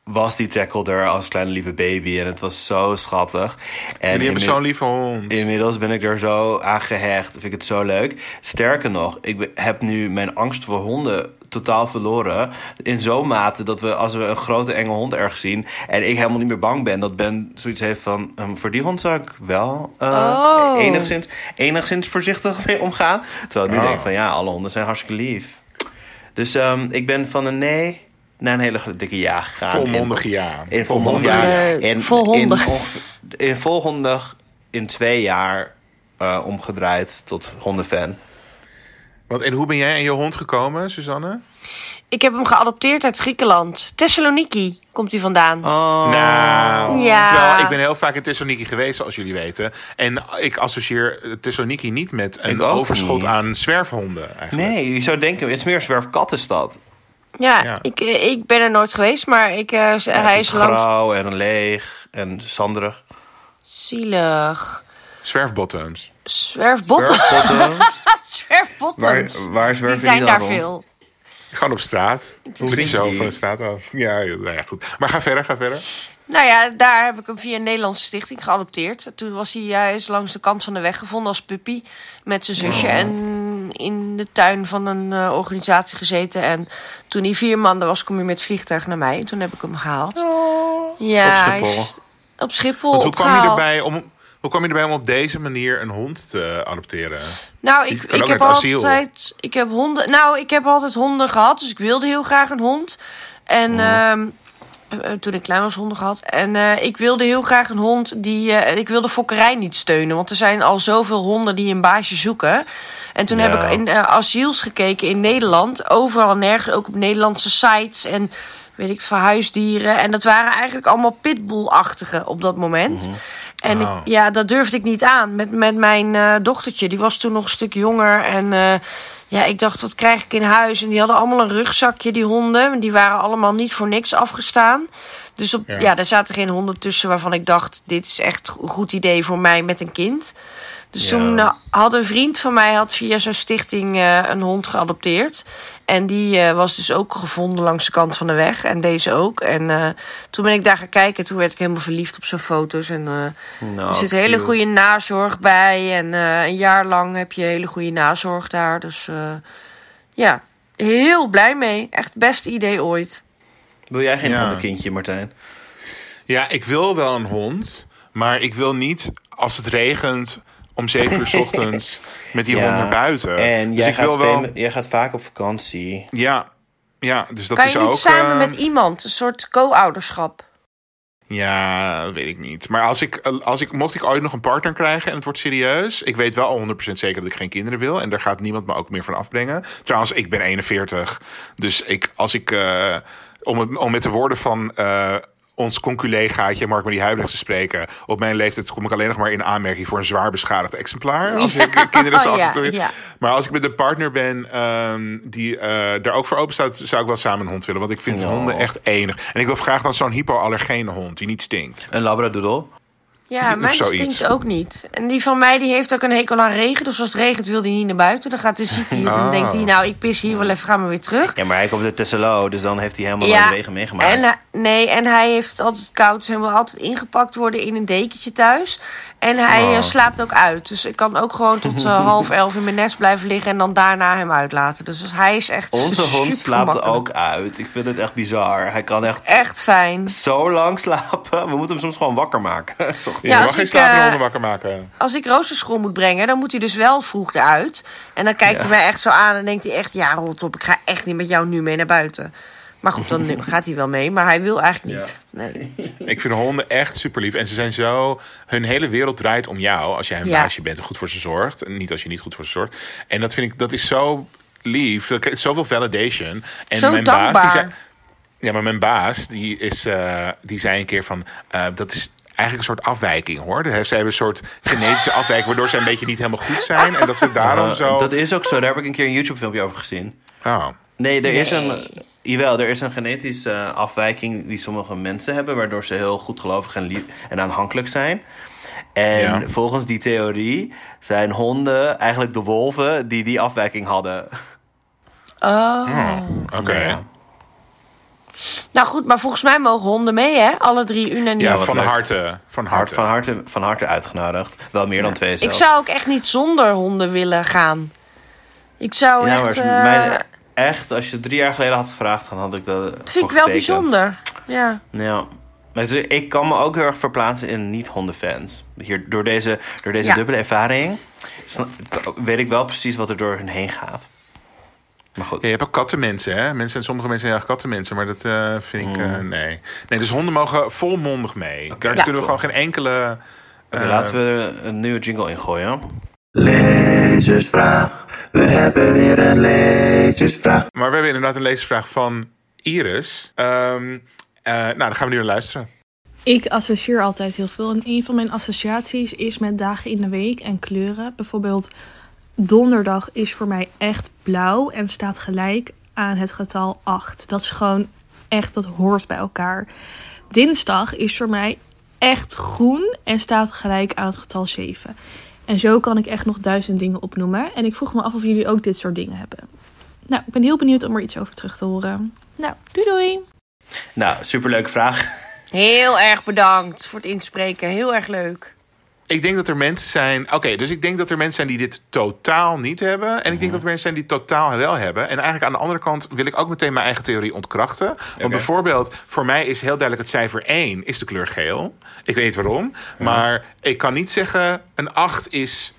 was die tackle er als kleine lieve baby en het was zo schattig. En die hebben zo'n lieve hond. Inmiddels ben ik er zo aan gehecht. Vind ik het zo leuk. Sterker nog, ik heb nu mijn angst voor honden totaal verloren. In zo'n mate dat we, als we een grote enge hond ergens zien... en ik helemaal niet meer bang ben... dat Ben zoiets heeft van... ehm, voor die hond zou ik wel eh, Oh. enigszins, enigszins voorzichtig mee omgaan. Terwijl ik nu Oh. denk van... ja, alle honden zijn hartstikke lief. Dus ehm, ik ben van een nee naar een hele dikke ja gegaan. Volmondig ja. In Volmondig volmondig ja. ja. In, Volhondig. In, in in twee jaar eh, omgedraaid tot hondenfan. Want, en hoe ben jij aan je hond gekomen, Suzanne? Ik heb hem geadopteerd uit Griekenland. Thessaloniki komt hij vandaan. Oh. Nou, Ja. terwijl ik ben heel vaak in Thessaloniki geweest, zoals jullie weten. En ik associeer Thessaloniki niet met een overschot niet. aan zwerfhonden. Eigenlijk. Nee, je zou denken, het is meer zwerfkattenstad. Ja, Ja. Ik, eh, ik ben er nooit geweest, maar ik, z- hij het is is langs... grauw en leeg en zanderig. Zielig. Zwerfbottoms. Zwerfbotten. Zwerfbotten. Zwerfbottoms. waar, waar Die zijn dan daar rond? veel. Gewoon op straat. Zo die- van de straat af. Ja, ja, nou ja, goed. Maar ga verder, ga verder. Nou ja, daar heb ik hem via een Nederlandse stichting geadopteerd. Toen was hij juist langs de kant van de weg gevonden als puppy met zijn zusje. En in de tuin van een eh, organisatie gezeten. En toen hij vier maanden was, kwam hij met het vliegtuig naar mij. En toen heb ik hem gehaald. ja, Op hij is Schiphol. op Schiphol Want hoe kwam je opgehaald. erbij om... Hoe kwam je erbij om op deze manier een hond te adopteren? Nou, ik, ik heb asiel. altijd. Ik heb honden. Nou, ik heb altijd honden gehad. Dus ik wilde heel graag een hond. En eh, toen ik klein was, honden gehad. En eh, ik wilde heel graag een hond die. eh, ik wilde fokkerij niet steunen. Want er zijn al zoveel honden die een baasje zoeken. En toen heb ik in asiels gekeken in Nederland. Overal en nergens, ook op Nederlandse sites. En weet ik, voor huisdieren. En dat waren eigenlijk allemaal pitbull-achtige op dat moment. En ik, Oh. ja, dat durfde ik niet aan. Met, met mijn eh, dochtertje, die was toen nog een stuk jonger. En eh, ja, ik dacht, wat krijg ik in huis? En die hadden allemaal een rugzakje, die honden. Die waren allemaal niet voor niks afgestaan. Dus op, Ja. ja. daar zaten geen honden tussen waarvan ik dacht... dit is echt een goed idee voor mij met een kind. Dus Ja. toen eh, had een vriend van mij had via zo'n stichting een hond geadopteerd. En die eh, was dus ook gevonden langs de kant van de weg. En deze ook. En eh, toen ben ik daar gaan kijken. Toen werd ik helemaal verliefd op zijn foto's. En eh, Nou, er zit hele goede nazorg bij. En eh, een jaar lang heb je hele goede nazorg daar. Dus eh, ja, heel blij mee. Echt het beste idee ooit. Wil jij geen Ja. hondenkindje, Martijn? Ja, ik wil wel een hond, maar ik wil niet als het regent om zeven uur 's ochtends met die Ja, hond naar buiten. En dus jij, ik gaat wil wel. jij gaat vaak op vakantie. Ja, ja, dus dat kan is je niet ook. samen eh, met iemand? Een soort co-ouderschap. Ja, weet ik niet. Maar als ik, als ik, mocht ik ooit nog een partner krijgen en het wordt serieus. Ik weet wel al 100% zeker dat ik geen kinderen wil. En daar gaat niemand me ook meer van afbrengen. Trouwens, ik ben 41. Dus ik, als ik, eh, om, het, om met de woorden van eh, ons conculegaatje Mark-Marie Huibrecht te spreken. Op mijn leeftijd kom ik alleen nog maar in aanmerking voor een zwaar beschadigd exemplaar. Als ik kinderen zou Ja. Maar als ik met een partner ben ehm, die eh, daar ook voor open staat, zou ik wel samen een hond willen. Want ik vind honden echt enig. En ik wil graag dan zo'n hypoallergene hond die niet stinkt. Een labradoodle? Ja, mijn stinkt ook niet. En die van mij die heeft ook een hekel aan regen. Dus als het regent wil hij niet naar buiten. Dan gaat de ziet hij het en denkt hij... nou, ik pis hier wel even, ga maar weer terug. Ja, maar hij komt uit Tesselo, dus dan heeft hij helemaal Ja, nooit regen meegemaakt. En, nee, en hij heeft het altijd koud. Dus hij wil altijd ingepakt worden in een dekentje thuis. En hij Oh. eh, slaapt ook uit. Dus ik kan ook gewoon tot eh, half elf in mijn nest blijven liggen... en dan daarna hem uitlaten. Dus hij is echt Onze hond slaapt makkelijk. ook uit. Ik vind het echt bizar. Hij kan echt Echt fijn. zo lang slapen. We moeten hem soms gewoon wakker maken. Ja, Ja, je mag als geen ik, slapende eh, honden wakker maken. Als ik roosterschool moet brengen, dan moet hij dus wel vroeg eruit. En dan kijkt hij mij echt zo aan en denkt hij echt... ja, rot op, ik ga echt niet met jou nu mee naar buiten. Maar goed, dan gaat hij wel mee. Maar hij wil eigenlijk niet. Nee. Ik vind honden echt super lief. En ze zijn zo. Hun hele wereld draait om jou. Als jij een Ja. baasje bent en goed voor ze zorgt. En niet als je niet goed voor ze zorgt. En dat vind ik, dat is zo lief. Dat is Zoveel validation. En Zo mijn baas, die zei. Ja, maar mijn baas, die, is, eh, die zei een keer van. eh, dat is eigenlijk een soort afwijking hoor. Ze hebben een soort genetische afwijking. Waardoor ze een beetje niet helemaal goed zijn. En dat ze daarom Uh, zo. Dat is ook zo. Daar heb ik een keer een YouTube filmpje over gezien. Oh. Nee, er is een. Jawel, er is een genetische eh, afwijking die sommige mensen hebben, waardoor ze heel goedgelovig en, lief en aanhankelijk zijn. En Ja. volgens die theorie zijn honden eigenlijk de wolven die die afwijking hadden. Oh. Oh, Oké. Ja. Nou goed, maar volgens mij mogen honden mee, hè? Alle drie unaniem. Ja, van harte. Van Hart, harte. van, harte, van harte uitgenodigd. Wel meer dan twee ik zelfs. zou ook echt niet zonder honden willen gaan. Ik zou ja, echt... maar eh, mijn- echt, als je het drie jaar geleden had gevraagd, dan had ik dat. dat vind ik wel bijzonder. Ja. Ja. Maar dus ik kan me ook heel erg verplaatsen in niet-hondenfans. Hier, door deze, door deze Ja. dubbele ervaring weet ik wel precies wat er door hun heen gaat. Maar goed. Ja, je hebt ook kattenmensen, hè? Mensen, sommige mensen zijn kattenmensen, maar dat eh, vind ik, eh, nee. Nee, dus honden mogen volmondig mee. Daar Ja. kunnen we gewoon geen enkele... Oké, eh, laten we een nieuwe jingle ingooien. Lezersvraag. We hebben weer een lezersvraag. Maar we hebben inderdaad een lezersvraag van Iris. Ehm, eh, nou, dan gaan we nu naar luisteren. Ik associeer altijd heel veel. En een van mijn associaties is met dagen in de week en kleuren. Bijvoorbeeld donderdag is voor mij echt blauw en staat gelijk aan het getal 8. Dat is gewoon echt, dat hoort bij elkaar. Dinsdag is voor mij echt groen en staat gelijk aan het getal 7. En zo kan ik echt nog duizend dingen opnoemen. En ik vroeg me af of jullie ook dit soort dingen hebben. Nou, ik ben heel benieuwd om er iets over terug te horen. Nou, doei doei! Nou, superleuke vraag. Heel erg bedankt voor het inspreken. Heel erg leuk. Ik denk dat er mensen zijn. Oké, dus ik denk dat er mensen zijn die dit totaal niet hebben. En ik denk dat er mensen zijn die het totaal wel hebben. En eigenlijk aan de andere kant wil ik ook meteen mijn eigen theorie ontkrachten. Want bijvoorbeeld, voor mij is heel duidelijk het cijfer 1 is de kleur geel. Ik weet niet waarom. Maar ik kan niet zeggen een 8 is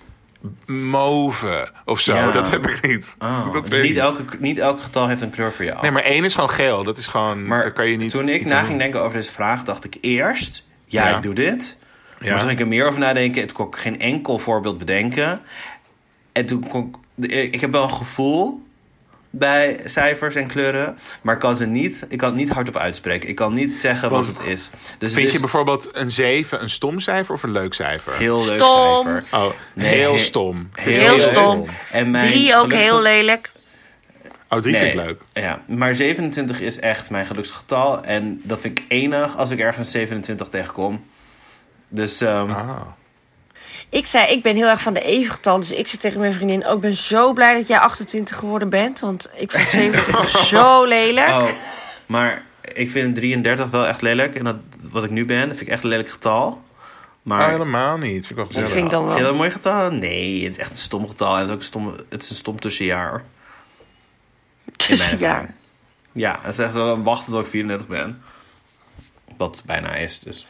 mauve of zo. Ja. Dat heb ik niet. Oh, dat dus niet elke, niet elk getal heeft een kleur voor jou. Nee, maar 1 is gewoon geel. Dat is gewoon. Maar daar kan je niet. toen ik na ging denken over deze vraag, dacht ik eerst... Ja, Ja. ik doe dit. Ja. Maar toen ging ik er meer over nadenken. Het kon ik geen enkel voorbeeld bedenken. En toen kon ik... Ik heb wel een gevoel bij cijfers en kleuren. Maar ik kan ze niet, ik kan het niet hardop uitspreken. Ik kan niet zeggen wat het is. Dus Vind het je bijvoorbeeld een 7 een stom cijfer of een leuk cijfer? heel leuk Stom. cijfer. Oh, Nee, heel he- stom. Heel stom. En mijn Drie ook heel lelijk. Oh, drie vind ik leuk. Ja, maar 27 is echt mijn geluksgetal. En dat vind ik enig als ik ergens 27 tegenkom. Dus ehm, Ah. Ik zei, ik ben heel erg van de evengetal. Dus ik zei tegen mijn vriendin, ook ik ben zo blij dat jij 28 geworden bent. Want ik vind 27 zo lelijk. oh, maar ik vind 33 wel echt lelijk. En dat, wat ik nu ben, dat vind ik echt een lelijk getal. Maar Oh, helemaal niet. Vind ik wel Dat gezellig. vind ik dan Vind je dat wel. een mooi getal? Nee, het is echt een stom getal. En het is ook een stom, het is een stom tussenjaar. Tussenjaar. Ja, het is echt wel een wachten tot ik 34 ben. Wat het bijna is, dus.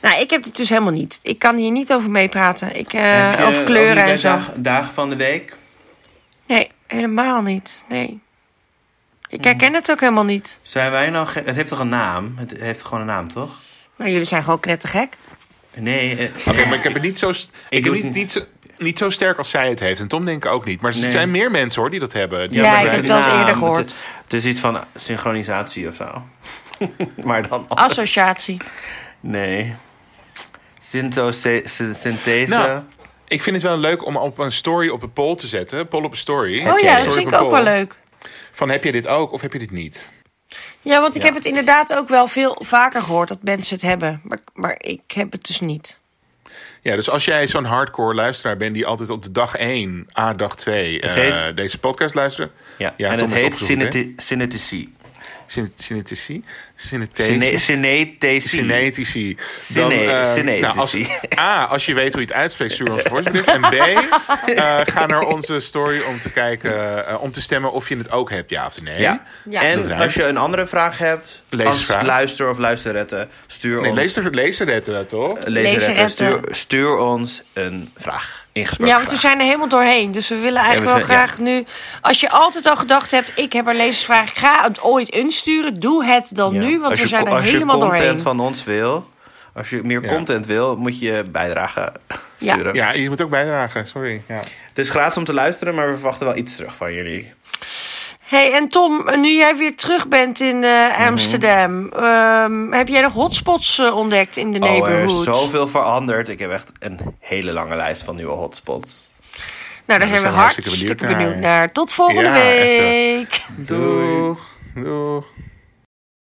Nou, ik heb dit dus helemaal niet. Ik kan hier niet over meepraten. Ik, eh, Heb je over ook kleuren en zo. dag- dagen van de week? Nee, helemaal niet. Nee. Ik herken het ook helemaal niet. Zijn wij nou... Het heeft toch een naam? Het heeft gewoon een naam, toch? Maar jullie zijn gewoon knettergek. Nee, eh, Oké, maar ik heb het niet zo, ik doe heb het niet, niet, zo, niet zo sterk als zij het heeft. En Tom denk ik ook niet. Maar er Nee. zijn meer mensen hoor die dat hebben. Die Ja, hebben ik heb het wel eens eerder gehoord. Het, het is iets van synchronisatie of zo. maar dan... Associatie. Nee. Syntosynthese. Nou, Ik vind het wel leuk om op een story op een poll te zetten. Poll op een story. Oh ja, dat vind ik ook wel leuk. Van heb je dit ook of heb je dit niet? Ja, want ik Ja. heb het inderdaad ook wel veel vaker gehoord dat mensen het hebben. Maar, maar ik heb het dus niet. Ja, dus als jij zo'n hardcore luisteraar bent die altijd op de dag 1, A dag 2 Het eh, heet- deze podcast luistert. ja. Ja, en Tom het heeft heet opgezocht, Synesthesie? Synesthesie. Synetici. Syne- eh, synetici. nou, als, A, als je weet hoe je het uitspreekt, stuur ons een voicebericht. En B, eh, ga naar onze story om te kijken, eh, om te stemmen of je het ook hebt, ja of nee. Ja. Ja. Dat En als je een andere vraag hebt, als luister of luisterrette, stuur Nee, ons... er, er het, eh, toch? lezeretten, Lezeretten. stuur, stuur ons een vraag. Ingesproken Ja, want we zijn er helemaal doorheen. Dus we willen eigenlijk Ja, we wel graag nu... Als je altijd al gedacht hebt, ik heb een lezersvraag, ik ga het ooit insturen. Doe het dan Ja. nu, want Als we je- zijn er als helemaal je content doorheen. van ons wil, als je meer Ja. content wil, moet je bijdragen Ja. sturen. Ja, je moet ook bijdragen, sorry. Ja. Het is gratis om te luisteren, maar we verwachten wel iets terug van jullie. Hey, en Tom, nu jij weer terug bent in eh, Amsterdam... ehm, heb jij nog hotspots eh, ontdekt in de Oh, er is neighborhood? zoveel veranderd. Ik heb echt een hele lange lijst van nieuwe hotspots. Nou, daar we zijn we hartstikke hartstikke benieuwd benieuwd naar. Tot volgende Ja, week. Doeg. Doeg.